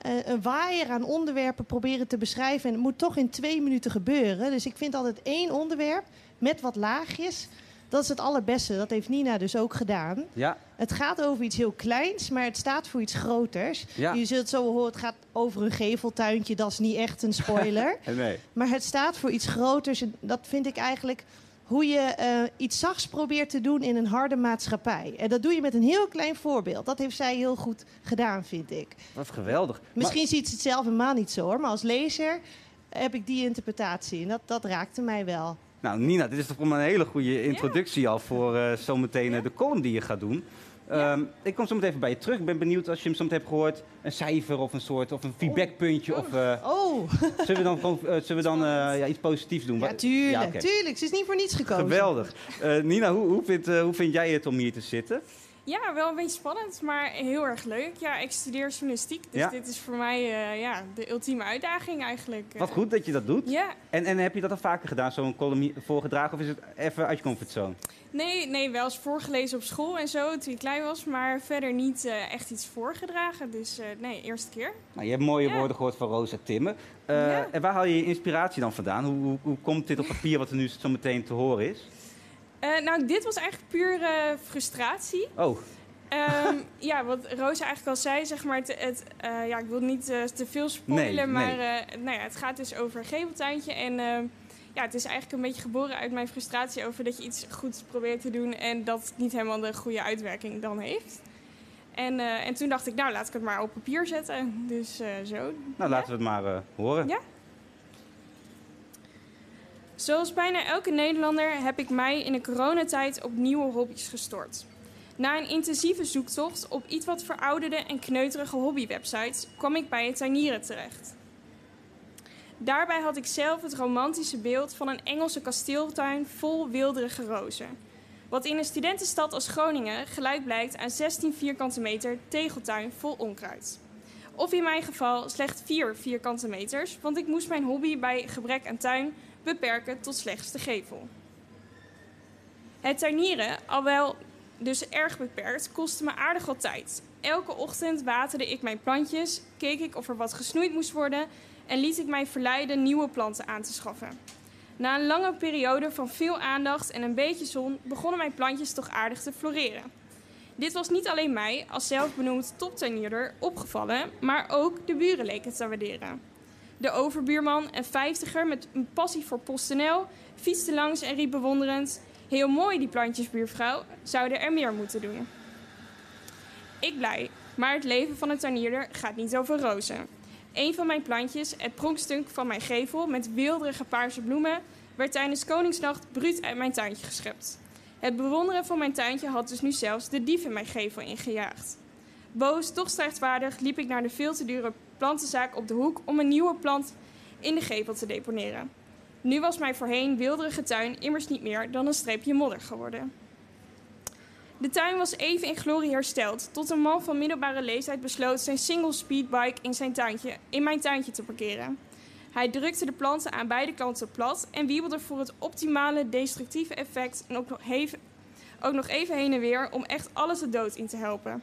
eh, een waaier aan onderwerpen proberen te beschrijven. En het moet toch in twee minuten gebeuren. Dus ik vind altijd één onderwerp met wat laagjes. Dat is het allerbeste. Dat heeft Nina dus ook gedaan. Ja. Het gaat over iets heel kleins, maar het staat voor iets groters. Ja. Je zult zo horen, het gaat over een geveltuintje. Dat is niet echt een spoiler. [LAUGHS] Nee. maar het staat voor iets groters. En dat vind ik eigenlijk hoe je eh, iets zachts probeert te doen in een harde maatschappij. En dat doe je met een heel klein voorbeeld. Dat heeft zij heel goed gedaan, vind ik. Wat geweldig. Misschien ziet ze het zelf helemaal niet zo hoor, maar als lezer heb ik die interpretatie. En dat, dat raakte mij wel. Nou, Nina, dit is toch een hele goede introductie al voor uh, zometeen uh, de column die je gaat doen. Ja. Um, ik kom zo meteen even bij je terug. Ik ben benieuwd als je hem zo meteen hebt gehoord. Een cijfer of een soort of een feedbackpuntje. Oh. Of, uh, oh. [LAUGHS] Zullen we dan, gewoon, uh, zullen we dan uh, ja, iets positiefs doen? Ja, tuurlijk. Ja, okay. tuurlijk. Ze is niet voor niets gekomen. Geweldig. Nina, hoe, hoe, vind, hoe vind jij het om hier te zitten? Ja, wel een beetje spannend, maar heel erg leuk. Ja, ik studeer journalistiek, dus ja. dit is voor mij uh, ja, de ultieme uitdaging eigenlijk. Wat goed dat je dat doet. Ja. En, en heb je dat al vaker gedaan, zo'n column voorgedragen, of is het even uit je comfortzone? Nee, nee, wel eens voorgelezen op school en zo, toen ik klein was, maar verder niet uh, echt iets voorgedragen. Dus uh, nee, eerste keer. Nou, je hebt mooie ja. woorden gehoord van Rosa Timmer. En waar haal je je inspiratie dan vandaan? Hoe, hoe, hoe komt dit op papier wat er nu zo meteen te horen is? Uh, nou, dit was eigenlijk puur uh, frustratie. Oh. Um, [LAUGHS] ja, wat Rosa eigenlijk al zei, zeg maar, het, het uh, ja, ik wil niet te veel spoilen, nee, maar nee. nou ja, het gaat dus over een geveltuintje. En ja, het is eigenlijk een beetje geboren uit mijn frustratie over dat je iets goed probeert te doen en dat het niet helemaal de goede uitwerking dan heeft. En, en toen dacht ik, nou, laat ik het maar op papier zetten. Dus zo. Nou, ja? laten we het maar horen. Ja. Zoals bijna elke Nederlander heb ik mij in de coronatijd op nieuwe hobby's gestort. Na een intensieve zoektocht op iets wat verouderde en kneuterige hobbywebsites kwam ik bij het tuinieren terecht. Daarbij had ik zelf het romantische beeld van een Engelse kasteeltuin vol wilderige rozen. Wat in een studentenstad als Groningen gelijk blijkt aan 16 vierkante meter tegeltuin vol onkruid. Of in mijn geval slechts 4 vierkante meters, want ik moest mijn hobby bij gebrek aan tuin beperken tot slechts de gevel. Het tuinieren, al wel dus erg beperkt, kostte me aardig wat tijd. Elke ochtend waterde ik mijn plantjes, keek ik of er wat gesnoeid moest worden en liet ik mij verleiden nieuwe planten aan te schaffen. Na een lange periode van veel aandacht en een beetje zon begonnen mijn plantjes toch aardig te floreren. Dit was niet alleen mij, als zelfbenoemd toptuinierder, opgevallen, maar ook de buren leken te waarderen. De overbuurman, een vijftiger met een passie voor PostNL, fietste langs en riep bewonderend... Heel mooi die plantjes, buurvrouw. Zouden er meer moeten doen. Ik blij, maar het leven van een tuinierder gaat niet over rozen. Een van mijn plantjes, het pronkstuk van mijn gevel met wilderige paarse bloemen... werd tijdens Koningsnacht bruut uit mijn tuintje geschept. Het bewonderen van mijn tuintje had dus nu zelfs de dief in mijn gevel ingejaagd. Boos, toch strijdvaardig, liep ik naar de veel te dure plantenzaak op de hoek om een nieuwe plant in de gevel te deponeren. Nu was mijn voorheen wilderige tuin immers niet meer dan een streepje modder geworden. De tuin was even in glorie hersteld, tot een man van middelbare leeftijd besloot zijn single speedbike in, zijn tuintje, in mijn tuintje te parkeren. Hij drukte de planten aan beide kanten plat en wiebelde voor het optimale destructieve effect en ook nog, ook nog even heen en weer om echt alles de dood in te helpen.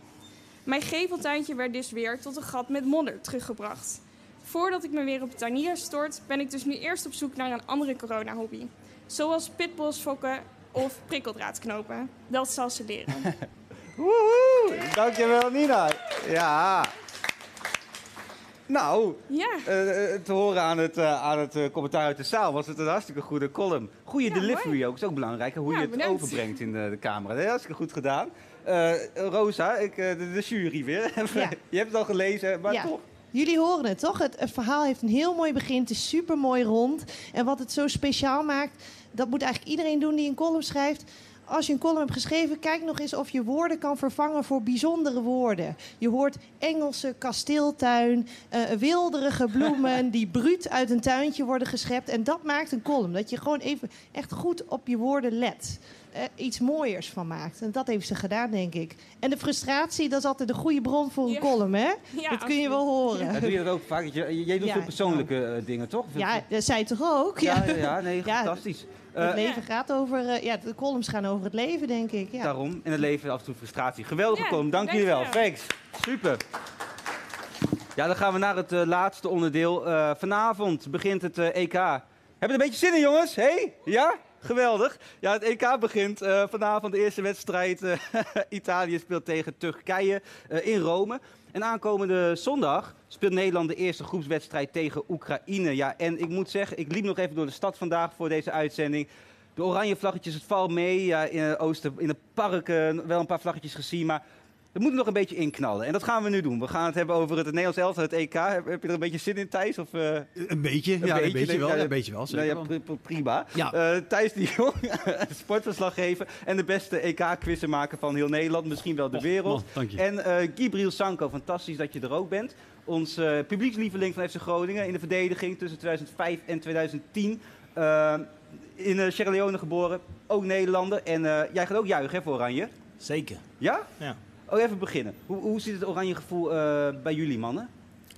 Mijn geveltuintje werd dus weer tot een gat met modder teruggebracht. Voordat ik me weer op tuinieren stort, ben ik dus nu eerst op zoek naar een andere corona-hobby. Zoals pitbulls fokken of prikkeldraadknopen. Dat zal ze leren. [LAUGHS] Woehoe! Dankjewel, Nina. Ja. Nou, ja. uh, te horen aan het, uh, aan het uh, commentaar uit de zaal was het een hartstikke goede column. Goede ja, delivery mooi. ook, is ook belangrijk. Hoe ja, je het bedankt. overbrengt in de, de camera. Dat is hartstikke goed gedaan. Rosa, ik, de, de, jury weer. [LAUGHS] Ja. je hebt het al gelezen, maar toch. Jullie horen het toch? Het, het, verhaal heeft een heel mooi begin. Het is super mooi rond. En wat het zo speciaal maakt, dat moet eigenlijk iedereen doen die een column schrijft. Als je een column hebt geschreven, kijk nog eens of je woorden kan vervangen voor bijzondere woorden. Je hoort Engelse kasteeltuin, uh, wilderige bloemen [LAUGHS] die bruut uit een tuintje worden geschept. En dat maakt een column. Dat je gewoon even echt goed op je woorden let. Uh, iets mooiers van maakt. En dat heeft ze gedaan, denk ik. En de frustratie, dat is altijd een goede bron voor een Ja. column, hè? Ja, dat kun je wel horen. Ja, doe je dat ook vaak? Je- Jij doet Ja. veel persoonlijke eh, dingen, toch? Ja, dat zei toch ook? Ja, ja, ja, nee, Ja, fantastisch. Het Eh, leven gaat over... eh, ja, de columns gaan over het leven, denk ik. Ja. Daarom. En het leven af en toe frustratie. Geweldige Ja, column. Dank jullie wel. Thanks. Super. Ja, dan gaan we naar het eh, laatste onderdeel. Eh, vanavond begint het eh, EK. Hebben we er een beetje zin in, jongens? Hey? Ja? Geweldig. Ja, het EK begint eh, vanavond. De eerste wedstrijd. eh, [LAUGHS] Italië speelt tegen Turkije eh, in Rome. En aankomende zondag speelt Nederland de eerste groepswedstrijd tegen Oekraïne. Ja, en ik moet zeggen, ik liep nog even door de stad vandaag voor deze uitzending. de oranje vlaggetjes, het valt mee. Ja, in, oosten, in het park eh, wel een paar vlaggetjes gezien, maar we moeten nog een beetje inknallen. En dat gaan we nu doen. We gaan het hebben over het Nederlands elftal, het EK. Heb, heb je er een beetje zin in, Thijs? Of, eh, Een beetje, ja, een beetje wel. ja, Een beetje wel, zeker nou ja, prima. Ja. Eh, Thijs de Jong, [LAUGHS] sportverslag geven. En de beste EK-quizzen maken van heel Nederland, misschien wel de wereld. man, dank je. En eh Gibril Sanko, fantastisch dat je er ook bent. Ons eh, publiekslieveling van FC Groningen in de verdediging tussen 2005 en 2010. Eh, in eh, Sierra Leone geboren, ook Nederlander. En eh, jij gaat ook juichen hè, voor Oranje? Zeker. Ja? Ja. Oh, even beginnen. Hoe, hoe zit het oranje gevoel eh, bij jullie mannen?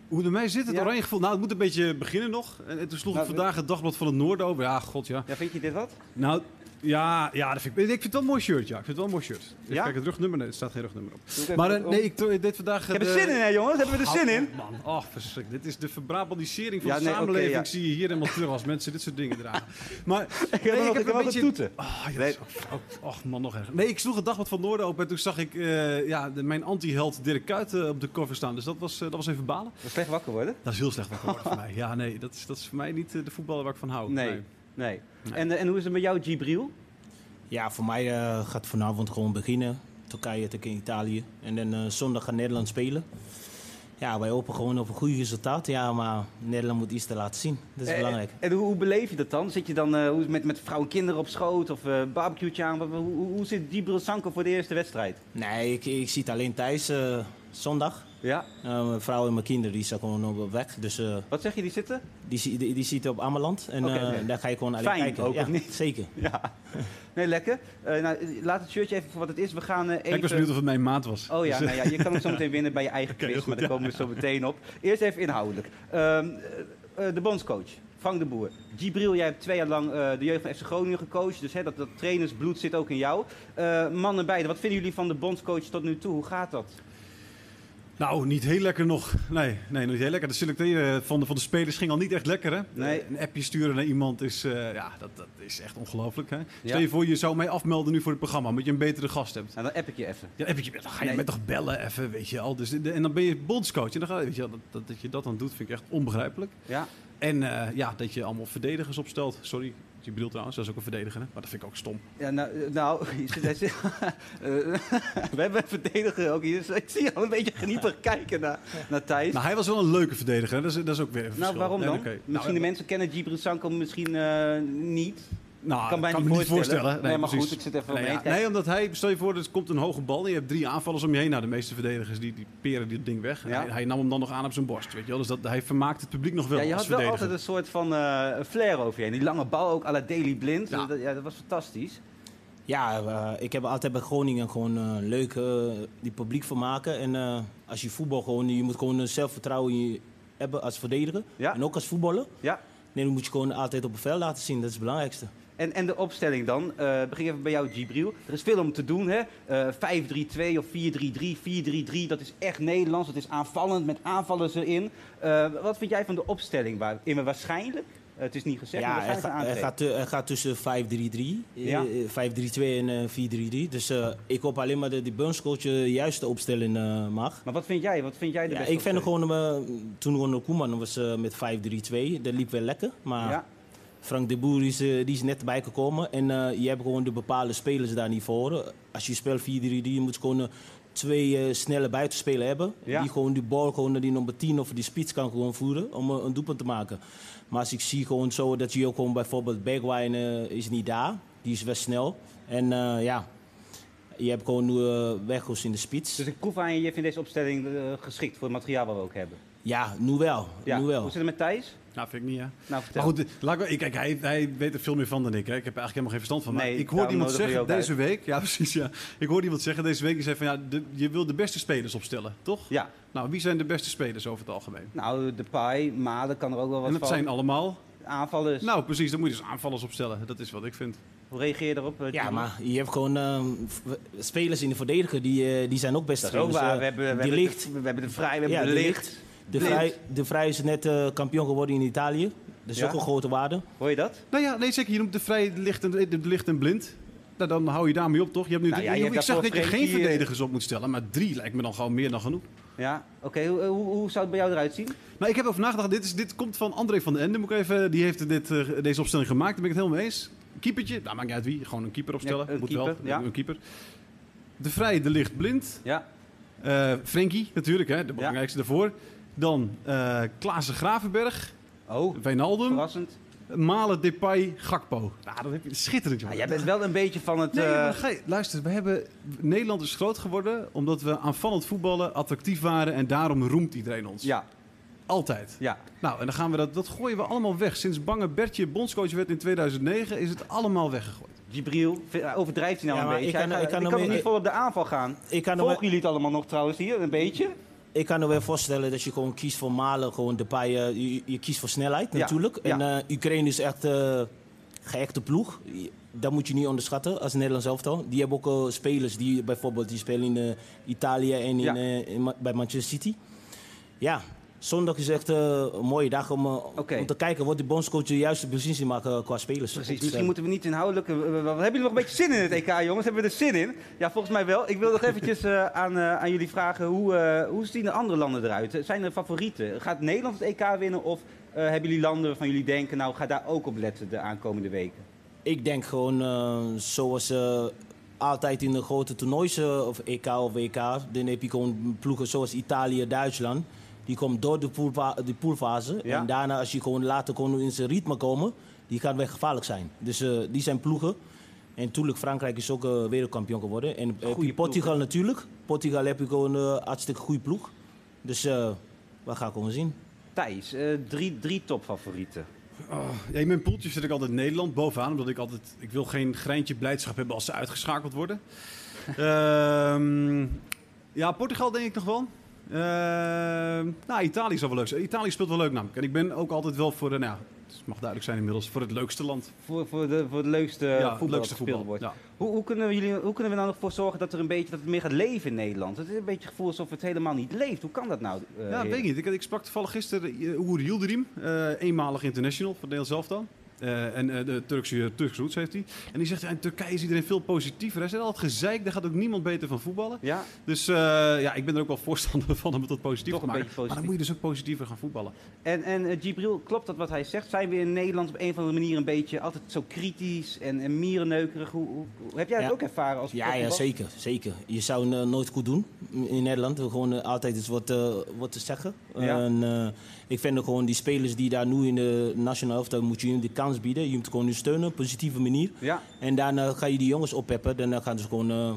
Hoe bij mij zit het Ja. oranje gevoel? Nou, het moet een beetje beginnen nog. En, en toen sloeg Nou, ik vandaag het dagblad van het Noorden over. Ja, god ja. Ja, vind je dit wat? Nou, ja, ja dat vind ik, ik vind het wel een mooi shirt, ja. Ik vind het wel een mooi shirt. Even Ja? kijken, het rugnummer? Nee, er staat geen rugnummer op. Maar wat eh, om. nee, ik, deed vandaag... Heb er de- zin in, hè, jongens? Hebben we er zin in? man. Oh. Dit is de verbrabandisering van Ja, de nee, samenleving. ja. Zie je hier helemaal terug als mensen dit soort dingen dragen. [LAUGHS] Maar Ik nee, heb nog- ik heb een beetje... toeten. Oh, ook- ook- Och, man, nog erger. Nee, ik sloeg het dagblad van Noorden open en toen zag ik eh, ja, de, mijn anti-held Dirk Kuyt eh, op de cover staan. Dus dat was, eh, dat was even balen. Dat slecht wakker worden? Dat is heel slecht wakker worden voor [LAUGHS] mij. Ja, nee, dat is, dat is voor mij niet eh, de voetballer waar ik van hou. Nee. Nee. En, eh, en hoe is het met jou, Gibril? Ja, voor mij eh, gaat vanavond gewoon beginnen. Turkije tegen Italië. En dan eh, zondag gaat Nederland spelen. Ja, wij hopen gewoon op een goed resultaat. Ja, maar Nederland moet iets te laten zien. Dat is belangrijk. En hoe, hoe beleef je dat dan? Zit je dan met, met vrouw en kinderen op schoot of eh barbecue aan? Hoe, hoe, hoe zit Gibril Sanko voor de eerste wedstrijd? Nee, ik, ik zie het alleen thuis zondag. Ja. Eh, mijn vrouw en mijn kinderen die zijn gewoon op weg. Dus, eh, Wat zeg je, die zitten? die, die, die zitten op Ameland. En eh, daar ga je gewoon alleen Fijn kijken. ook, ja, of niet? Zeker. [LAUGHS] Ja. Nee, lekker. Eh, nou, laat het shirtje even voor wat het is. We gaan eh, even... Ik was benieuwd of het mijn maat was. Oh ja, Dus, nou ja, je kan hem [LAUGHS] zo meteen winnen bij je eigen quiz, heel maar daar komen we zo meteen op. Eerst even inhoudelijk. Ehm, eh, eh, de bondscoach, Frank de Boer. Gibril, jij hebt twee jaar lang eh, de jeugd van FC Groningen gecoacht, dus hè, dat, dat trainersbloed zit ook in jou. Eh, mannen beiden, wat vinden jullie van de bondscoach tot nu toe? Hoe gaat dat? Nou, niet heel lekker nog. Nee, nee niet heel lekker. De selecteren van de, van de spelers ging al niet echt lekker, hè? Nee. Een appje sturen naar iemand is, eh, ja, dat, dat is echt ongelooflijk, hè? Ja. Stel je voor, je zou mij afmelden nu voor het programma, omdat je een betere gast hebt. Nou, dan app ik je even. Ja, dan ga je Nee. met toch bellen even, weet je al. Dus, de- en dan ben je bondscoach. En dan ga, weet je, dat, dat, dat je dat dan doet, vind ik echt onbegrijpelijk. Ja. En eh, ja, dat je allemaal verdedigers opstelt. Sorry, je bedoelt trouwens, dat is ook een verdediger, hè? Maar dat vind ik ook stom. Ja, nou, eh, nou [LAUGHS] [LAUGHS] eh, [LAUGHS] we hebben een verdediger ook hier. dus Ik zie je al een beetje geniepig kijken naar, naar Thijs. Nou, hij was wel een leuke verdediger, hè? Dat is, dat is ook weer een Nou, verschil. waarom Nee, dan? Misschien Nou, de mensen kennen Gibril Sanko misschien eh, niet. Nou, kan mij kan niet me niet voorstellen. voorstellen. Nee, maar precies. goed, ik zit even nee, ja. kijken. nee, omdat hij, stel je voor, er komt een hoge bal en je hebt drie aanvallers om je heen. Nou, de meeste verdedigers die, die peren dit ding weg. Ja. Hij, hij nam hem dan nog aan op zijn borst, weet je wel. Dus dat, hij vermaakt het publiek nog wel Ja, je als had wel verdediger. altijd een soort van eh flair over je heen. Die lange bal ook à la Daily Blind. Ja. Dat, ja, dat was fantastisch. Ja, eh, ik heb altijd bij Groningen gewoon leuk eh, die publiek van maken. En eh, als je voetbal gewoon, je moet gewoon een zelfvertrouwen hebben als verdediger. En ook als voetballer. Ja. Nee, dan moet je gewoon altijd op het veld laten zien. Dat is het belangrijkste. En, en de opstelling dan? Eh begin even bij jou, Gibril. Er is veel om te doen, hè? Eh 5-3-2 of 4-3-3. 4-3-3, dat is echt Nederlands. Dat is aanvallend, met aanvallers erin. Eh, wat vind jij van de opstelling? Waarin we waarschijnlijk, het is niet gezegd, maar Ja, ga- er aantreden. gaat, gaat tussen 5-3-3, eh, Ja. eh, 5-3-2 en eh, 4-3-3. Dus ik hoop alleen maar dat die bondscoach eh, de juiste opstelling mag. Maar wat vind jij? Wat vind jij de Ja, beste ik vind gewoon, toen Ronald Koeman was met 5-3-2, dat liep wel lekker. Maar Ja. Frank de Boer is, eh, die is net bijgekomen. En eh, je hebt gewoon de bepaalde spelers daar niet voor. Als je speelt 4-3-3, je moet gewoon eh, twee snelle buitenspelers hebben. Ja. Die gewoon die bal gewoon naar die nummer 10 of die spits kan gewoon voeren om een doelpunt te maken. Maar als ik zie gewoon zo dat je ook gewoon bijvoorbeeld Bergwijn is niet daar. Die is wel snel. En ja, je hebt gewoon nu Weghorst in de spits. Dus ik proef aan je, je vindt deze opstelling geschikt voor het materiaal wat we ook hebben. Ja, nu wel. Ja. Nu wel. Hoe zit het met Thijs? Nou, vind ik niet, ja. Nou, vertel. Maar goed, laat ik, kijk, hij, hij weet er veel meer van dan ik. Hè. Ik heb er eigenlijk helemaal geen verstand van. Maar Nee, ik hoorde iemand zeggen deze week... Ja, [LAUGHS] precies, ja. Ik hoorde iemand zeggen deze week... Die zei van, ja, de, je wil de beste spelers opstellen, toch? Ja. Nou, wie zijn de beste spelers over het algemeen? Nou, de paai, Malen kan er ook wel wat en dat van. zijn allemaal... Aanvallers. Nou, precies. Dan moet je dus aanvallers opstellen. Dat is wat ik vind. Hoe reageer je erop? eh, Ja, maar je hebt gewoon eh, v- spelers in de verdediger, die, eh, die zijn ook best Dat is ook. Eh, We hebben, we, de hebben de, we hebben de Vrij, we hebben Ja, de de Licht. De. Vrij, de Vrij is net eh, kampioen geworden in Italië. Dat is Ja? ook een grote waarde. Hoor je dat? Nou ja, nee, zeker. Je noemt de vrij licht en, de licht en blind. Nou, dan hou je daarmee op, toch? Je hebt nu Nou ja, je ik hebt zeg dat daarvoor je geen eh, verdedigers op moet stellen. Maar drie lijkt me dan gewoon meer dan genoeg. Ja, oké. Hoe, hoe, hoe zou het bij jou eruit zien? Nou, ik heb over nagedacht. Dit, is, dit komt van André van den Ende. Moet ik even, die heeft dit, eh, deze opstelling gemaakt. Daar ben ik het helemaal mee eens. Keepertje, nou maakt niet uit wie, gewoon een keeper opstellen. Ja, een Moet keeper, wel, ja. een keeper. De Vrij, de Licht Blind. Ja. Eh Frenkie natuurlijk, hè, de belangrijkste daarvoor. Dan eh Klaassen Gravenberg. Oh, Wijnaldum. Verrassend. Malen, Depay, Gakpo. Nou, dat heb je schitterend, jongen. jij bent wel een beetje van het... Nee, eh, maar ga je- luister, we hebben, Nederland is groot geworden omdat we aanvallend voetballen, attractief waren en daarom roemt iedereen ons. Ja. Altijd. Ja. Nou, en dan gaan we dat, dat gooien we allemaal weg. Sinds Bange Bertje bondscoach werd in 2009 is het allemaal weggegooid. Gibril, v- eh, overdrijft hij nou Ja, een beetje? ik kan- Hij ik kan nog kan niet vol op de aanval gaan. Ik kan nog Volgen jullie het allemaal nog trouwens hier, een beetje? Ik kan me wel voorstellen dat je gewoon kiest voor Malen, gewoon de paai, eh, je, je kiest voor snelheid natuurlijk. ja. En eh, Oekraïne is echt eh geëchte ploeg. Dat moet je niet onderschatten als Nederlands elftal. Die hebben ook eh, spelers die bijvoorbeeld die spelen in Italië en in, Ja. in bij Manchester City. Ja, zondag is echt eh, een mooie dag om, eh, om te kijken wat de bondscoach de juiste beslissing maakt eh, qua spelers. Precies, misschien moeten we niet inhoudelijk... Hebben jullie nog een beetje zin in het EK, jongens? Hebben we er zin in? Ja, volgens mij wel. Ik wil nog eventjes [LAUGHS] aan, aan jullie vragen, hoe, hoe zien de andere landen eruit? Zijn er favorieten? Gaat Nederland het EK winnen of hebben jullie landen waarvan jullie denken... nou, ga daar ook op letten de aankomende weken? Ik denk gewoon zoals altijd in de grote toernoois, eh, of EK of WK, dan heb je gewoon ploegen zoals Italië, Duitsland. Die komt door de, poolfa de poolfase. Ja. En daarna, als je gewoon later gewoon in zijn ritme komen, die gaan weer gevaarlijk zijn. Dus eh, die zijn ploegen. En natuurlijk, Frankrijk is ook eh, wereldkampioen geworden. En je Portugal natuurlijk. Portugal heb je gewoon een hartstikke goede ploeg. Dus eh we gaan gewoon zien. Thijs, eh, drie, drie topfavorieten. Oh, ja, in mijn poeltje zit ik altijd Nederland bovenaan, omdat ik altijd... Ik wil geen greintje blijdschap hebben als ze uitgeschakeld worden. [LAUGHS] Ehm, ja, Portugal denk ik nog wel. Ehm, nou, Italië zou wel leuk zijn. Italië speelt wel leuk namelijk. En ik ben ook altijd wel voor, de, nou, het mag duidelijk zijn inmiddels, voor het leukste land. Voor, voor, de, voor het leukste Ja, het voetbal leukste dat gespeeld voetbal, wordt. ja. Hoe, hoe, kunnen we jullie, hoe kunnen we nou nog voor zorgen dat er een beetje dat het meer gaat leven in Nederland? Het is een beetje het gevoel alsof het helemaal niet leeft. Hoe kan dat nou? eh, Ja, weet ik niet. Ik, ik sprak toevallig gisteren uh, Uğur Yildirim, eh, eenmalig international voor Nederland zelf dan. Eh, en eh, de Turkse, Turkse roots heeft hij. En die zegt, ja, in Turkije is iedereen veel positiever. Hij zegt altijd gezeik, daar gaat ook niemand beter van voetballen. Ja. Dus eh, ja, ik ben er ook wel voorstander van om het tot positief Toch te maken. Maar dan moet je dus ook positiever gaan voetballen. En, en eh, Gibril, klopt dat wat hij zegt? Zijn we in Nederland op een of andere manier een beetje altijd zo kritisch en, en mierenneukerig? Hoe, hoe, hoe- heb jij het Ja. ook ervaren als Ja, ja zeker, zeker. Je zou het eh, nooit goed doen in Nederland. Gewoon eh, altijd eens wat, eh, wat te zeggen. Ja. En, eh, ik vind ook gewoon die spelers die daar nu in de nationale elftal moet je hun de kans bieden. Je moet gewoon hun steunen op een positieve manier. Ja. En daarna ga je die jongens oppeppen. Dan eh, gaan ze gewoon eh,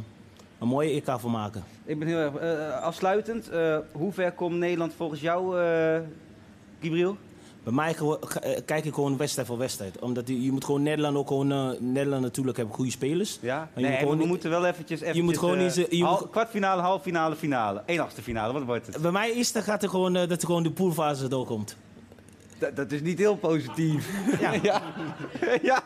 een mooie EK van maken. Ik ben heel erg eh, afsluitend. eh, hoe ver komt Nederland volgens jou, eh Gibril? Bij mij eh, kijk ik gewoon wedstrijd voor wedstrijd. Omdat die- je moet gewoon Nederland ook gewoon... eh, Nederland natuurlijk hebben goede spelers. Ja, Maar je nee, moet gewoon we moeten wel eventjes... eventjes moet gewoon eh, je hal- moet- Kwartfinale, halffinale, finale. Eén achtste finale, wat wordt het? Bij mij is dat, gaat er gewoon, eh, dat er gewoon de poolfase doorkomt. Dat, dat is niet heel positief. Ja. [LAUGHS] ja. ja.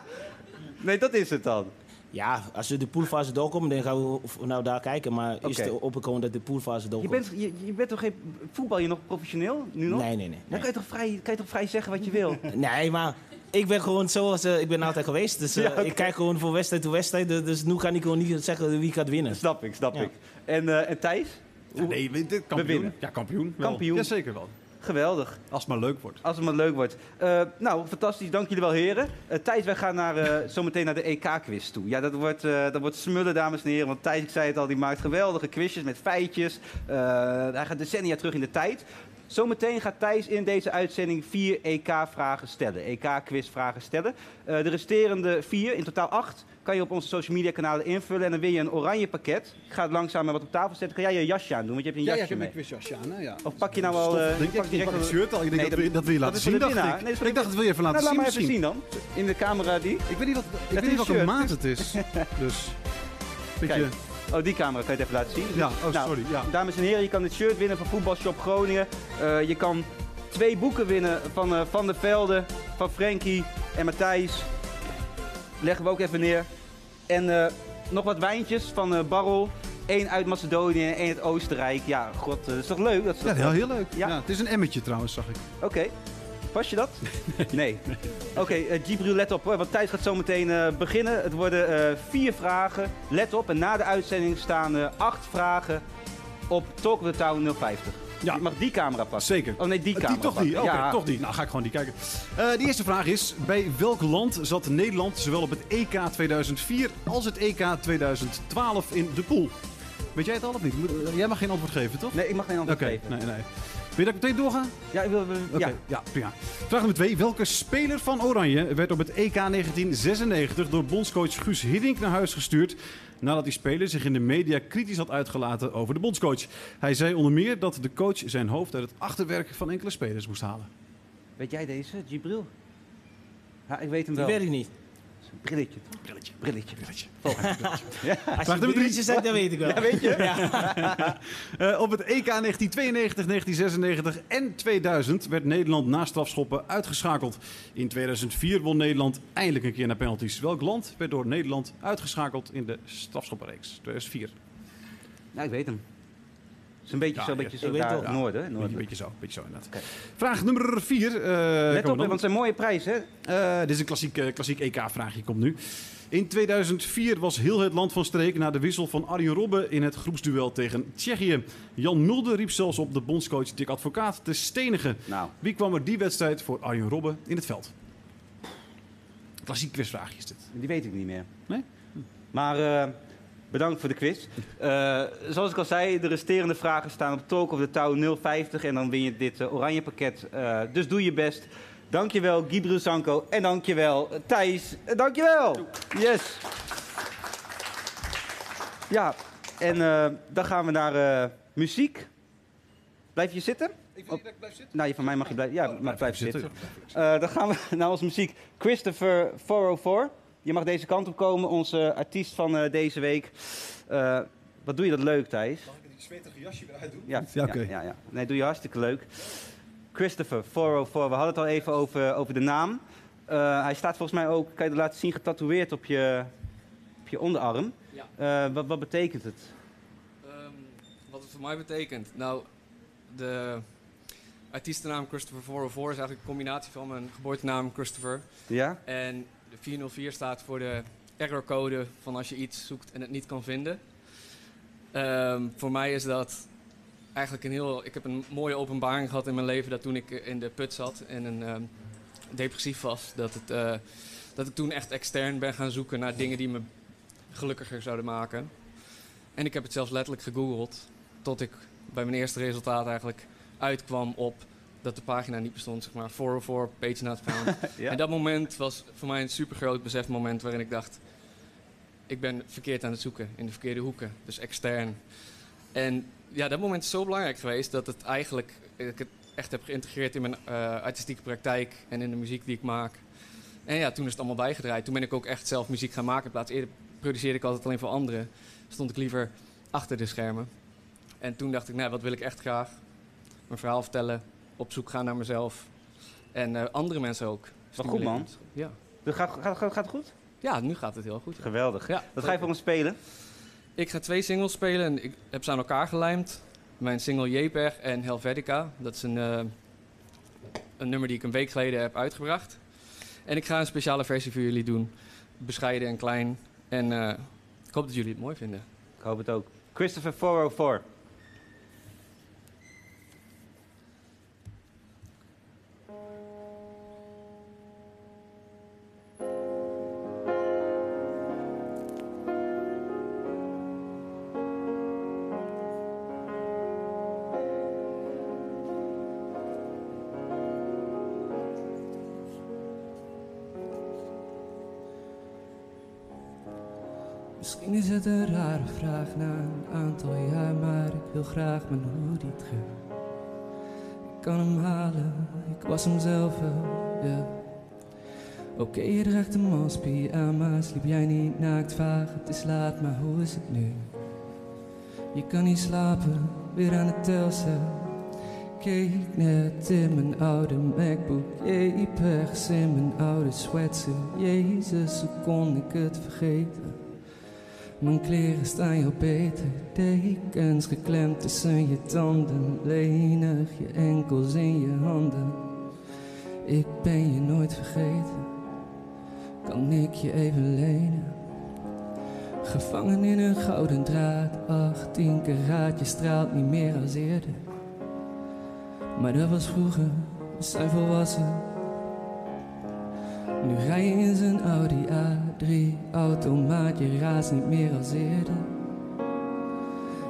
Nee, dat is het dan. Ja, als we de poolfase doorkomen, dan gaan we nou daar kijken. Maar is open gewoon dat de poolfase Je doorkomt? bent, je, je bent toch geen... Voetbal je nog professioneel, nu nog? Nee, nee, nee. Dan kan je, toch vrij, kan je toch vrij zeggen wat je wil? [LAUGHS] Nee, maar ik ben gewoon zoals eh, ik ben altijd geweest. Dus eh, [LAUGHS] Ja, ik kijk gewoon van wedstrijd tot wedstrijd. Dus- Dus nu kan ik gewoon niet zeggen wie gaat winnen. Snap ik, snap Ja. ik. En, eh, en Thijs? Ja, nee, dit, We kampioen. winnen. Ja, kampioen. wel. Kampioen. Jazeker wel. Geweldig. Als het maar leuk wordt. Als het maar leuk wordt. Eh, nou, fantastisch. Dank jullie wel, heren. Eh, Thijs, wij gaan naar, eh, [LAUGHS] zometeen naar de EK-quiz toe. Ja, dat wordt, dat wordt smullen, dames en heren. Want Thijs, ik zei het al, die maakt geweldige quizjes met feitjes. Hij gaat decennia terug in de tijd. Zometeen gaat Thijs in deze uitzending vier EK-vragen stellen. EK-quizvragen stellen. De resterende vier, in totaal acht, kan je op onze social media kanalen invullen. En dan win je een oranje pakket. Ik ga het langzaam maar wat op tafel zetten. Kan jij je jasje aan doen? Want je hebt een Ja, ja, jasje ik heb mee. een quizjasje aan. Hè? Ja. Of pak je nou al... Stof, eh, denk pak direct pak het shirt al. Ik denk Nee, dat, wil- dat wil je dat laten zien, de dacht winnaar. ik. Nee, ik dacht, dat wil je even laten Nou, zien laat maar even misschien. zien dan. In de camera die. Ik weet niet, wat, ik weet niet welke maat het is. [LAUGHS] Dus, beetje... Oh, die camera kan je het even laten zien. Ja, oh, Nou, sorry. Ja. Dames en heren, je kan dit shirt winnen van Voetbalshop Groningen. Eh, je kan twee boeken winnen van eh, Van der Velde, van Frenkie en Matthijs. Leggen we ook even neer. En eh, nog wat wijntjes van eh Barrel. Eén uit Macedonië en één uit Oostenrijk. Ja, god, eh, dat is toch leuk? Dat is Ja, heel, heel leuk. Ja. Ja. het is een emmetje trouwens, zag ik. Oké. Pas je dat? [LAUGHS] Nee. Oké, eh, Gibril, let op hoor, want Thijs gaat zo meteen beginnen. Het worden vier vragen. Let op, en na de uitzending staan acht vragen op Talk of the Town 050. Ja. Je mag die camera pakken. Zeker. Oh nee, die camera Die toch die? Oké. Ja. toch die. Nou, ga ik gewoon die kijken. Eh, de eerste vraag is, bij welk land zat Nederland zowel op het EK 2004 als het EK 2012 in de pool? Weet jij het al of niet? Eh, Jij mag geen antwoord geven, toch? Nee, ik mag geen antwoord Oké, geven. nee, nee. Wil je dat ik meteen doorgaan? Ja, ik wil... ja. ja. prima. Vraag nummer twee. Welke speler van Oranje werd op het EK 1996 door bondscoach Guus Hiddink naar huis gestuurd... nadat die speler zich in de media kritisch had uitgelaten over de bondscoach? Hij zei onder meer dat de coach zijn hoofd uit het achterwerk van enkele spelers moest halen. Weet jij deze? Gibril? Ja, ik weet hem Die wel. weet ik niet. Brilletje. Brilletje. Brilletje. Brilletje. Volgende. [LAUGHS] Ja. Als je brilletje zegt, dan weet ik wel. Ja, weet je? [LAUGHS] Eh, op het EK 1992, 1996 en 2000 werd Nederland na strafschoppen uitgeschakeld. In 2004 won Nederland eindelijk een keer naar penalties. Welk land werd door Nederland uitgeschakeld in de strafschoppenreeks 2004? Nou, ik weet hem. Het is een beetje Ja, zo, ja, beetje zo daar het Ja, noorden. hè, Beetje, noorden. beetje zo, beetje zo inderdaad. Vraag nummer 4. Let op, want het is een mooie prijs, hè? Eh, dit is een klassiek, eh, klassiek EK-vraagje, komt nu. In 2004 was heel het land van streek na de wissel van Arjen Robben in het groepsduel tegen Tsjechië. Jan Mulder riep zelfs op de bondscoach Dick Advocaat te stenigen. Nou, Wie kwam er die wedstrijd voor Arjen Robben in het veld? Klassiek quizvraagje is dit. die weet ik niet meer. Nee? Maar eh, bedankt voor de quiz. Eh, zoals ik al zei, de resterende vragen staan op Talk of the Town 050 en dan win je dit eh, oranje pakket. Eh, dus doe je best. Dankjewel Gibril Sanko en dankjewel Thijs. Dankjewel. Yes. Ja, en dan gaan we naar muziek. Blijf je zitten? Ik vind dat ik blijf zitten. Nou, van mij mag je blijven. Ja, Oh, maar blijf zitten. zitten. Dan gaan we [LAUGHS] naar onze muziek. Christopher 404. Je mag deze kant op komen, onze artiest van eh, deze week. Eh, wat doe je dat leuk, Thijs? Mag ik die zweterige jasje weer uitdoen? Ja, Ja, ja, oké. ja, ja. Nee, doe je hartstikke leuk. Christopher 404. We hadden het al even over, over de naam. Eh, hij staat volgens mij ook, kan je het laten zien, getatoeëerd op je, op je onderarm. Ja. Eh, wat, wat betekent het? Ehm, wat het voor mij betekent? Nou, de artiestennaam Christopher 404 is eigenlijk een combinatie van mijn geboortenaam Christopher. Ja? En de 404 staat voor de errorcode van als je iets zoekt en het niet kan vinden. Ehm, voor mij is dat eigenlijk een heel... Ik heb een mooie openbaring gehad in mijn leven dat toen ik in de put zat en een, ehm, depressief was, dat, het, eh, dat ik toen echt extern ben gaan zoeken naar dingen die me gelukkiger zouden maken. En ik heb het zelfs letterlijk gegoogeld tot ik bij mijn eerste resultaat eigenlijk uitkwam op dat de pagina niet bestond, zeg maar 404 page not found. [LAUGHS] Ja. En dat moment was voor mij een super groot besefmoment waarin ik dacht, ik ben verkeerd aan het zoeken in de verkeerde hoeken, dus extern. En ja, dat moment is zo belangrijk geweest dat het eigenlijk ik het echt heb geïntegreerd in mijn eh, artistieke praktijk en in de muziek die ik maak. En ja, toen is het allemaal bijgedraaid. Toen ben ik ook echt zelf muziek gaan maken. In plaats eerder produceerde ik altijd alleen voor anderen. Stond ik liever achter de schermen. En toen dacht ik, nou, wat wil ik echt graag? Mijn verhaal vertellen, op zoek gaan naar mezelf. En eh, andere mensen ook. Wat goed, man. Ja. Dus gaat, gaat, gaat, gaat het goed? ja, nu gaat het heel goed. Geweldig. Ja, Wat ga je voor ons spelen? Ik ga twee singles spelen en ik heb ze aan elkaar gelijmd. Mijn single JPEG en Helvetica. Dat is een, eh, een nummer die ik een week geleden heb uitgebracht. En ik ga een speciale versie voor jullie doen. Bescheiden en klein. En eh, ik hoop dat jullie het mooi vinden. Ik hoop het ook. Christopher 404. Graag mijn hoodie terug. Ik kan hem halen, ik was hem zelf wel, ja. Oké, je draagt een maspie aan, maar sliep jij niet naakt vaag? Het is laat, maar hoe is het nu? Je kan niet slapen, weer aan het telcel. Keek net in mijn oude MacBook, JPEGs in mijn oude sweatsuit. Jezus, hoe kon ik het vergeten? Mijn kleren staan jou beter, dekens geklemd tussen je tanden, lenig je enkels in je handen. Ik ben je nooit vergeten, kan ik je even lenen? Gevangen in een gouden draad, 18 karaatje straalt niet meer als eerder. Maar dat was vroeger, we zijn volwassen. Nu rij je in zijn Audi A3 automaat, je raast niet meer als eerder.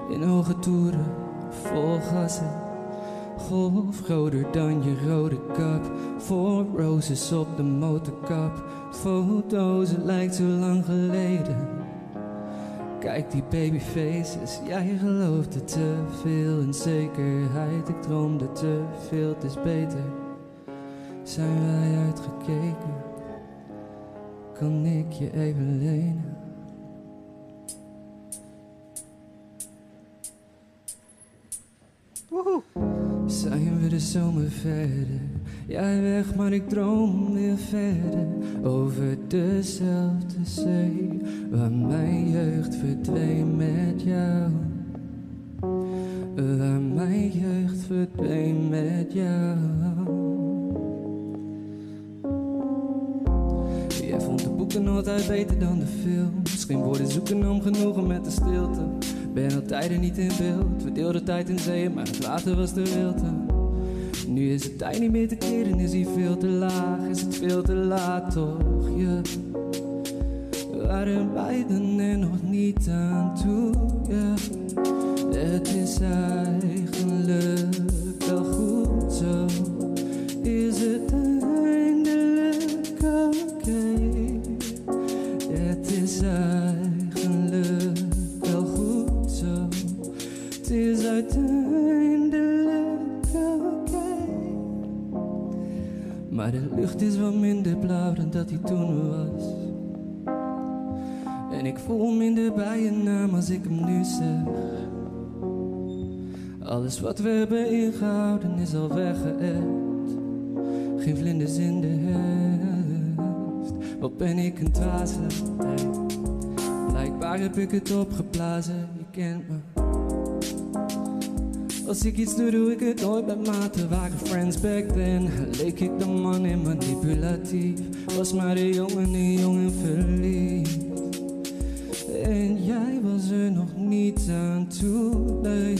In hoge toeren, vol gassen. Golf groter dan je rode kap. Voor roses op de motorkap. Foto's, het lijkt zo lang geleden. Kijk die babyfaces, jij geloofde te veel in zekerheid. Ik droomde te veel, het is beter. Zijn wij uitgekeken? Kan ik je even lenen? Zijn we de zomer verder? Jij weg, maar ik droom weer verder over dezelfde zee waar mijn jeugd verdween met jou. Waar mijn jeugd verdween met jou. Boeken altijd beter dan de films. Geen woorden zoeken om genoegen met de stilte. Ben al tijden niet in beeld. We deelden tijd in zeeën, maar het water was de wilte. Nu is het tijd niet meer te keren, is hij veel te laag, is het veel te laat toch? Ja. We waren beiden er nog niet aan toe, ja. Het is eigenlijk wel goed zo. Is het Maar de lucht is wat minder blauw dan dat die toen was. En ik voel minder bij je naam als ik hem nu zeg. Alles wat we hebben ingehouden is al weggeëpt. Geen vlinders in de herfst. Wat ben ik een dwaze? Blijkbaar heb ik het opgeblazen, je kent me. Als ik iets doe, doe ik het nooit met mate. Waren friends back then, leek ik de man in manipulatief. Was maar de jongen, een jongen verliefd. En jij was er nog niet aan toe, nee.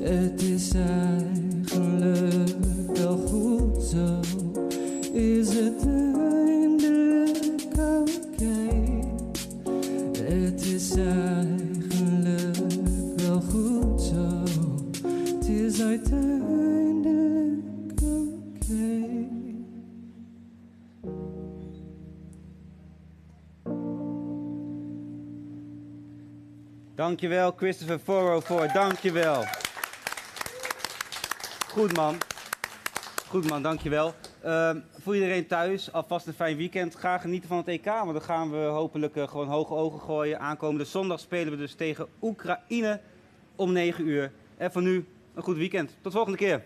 Het is eigenlijk wel goed zo. Is het eindelijk oké? Het is eigenlijk Dankjewel, Christopher Forro voor. Dankjewel. Goed man. Goed man, dankjewel. Ehm voor iedereen thuis, alvast een fijn weekend. Ga genieten van het EK, want dan gaan we hopelijk eh, gewoon hoge ogen gooien. Aankomende zondag spelen we dus tegen Oekraïne om 9 uur. En voor nu een goed weekend. Tot volgende keer.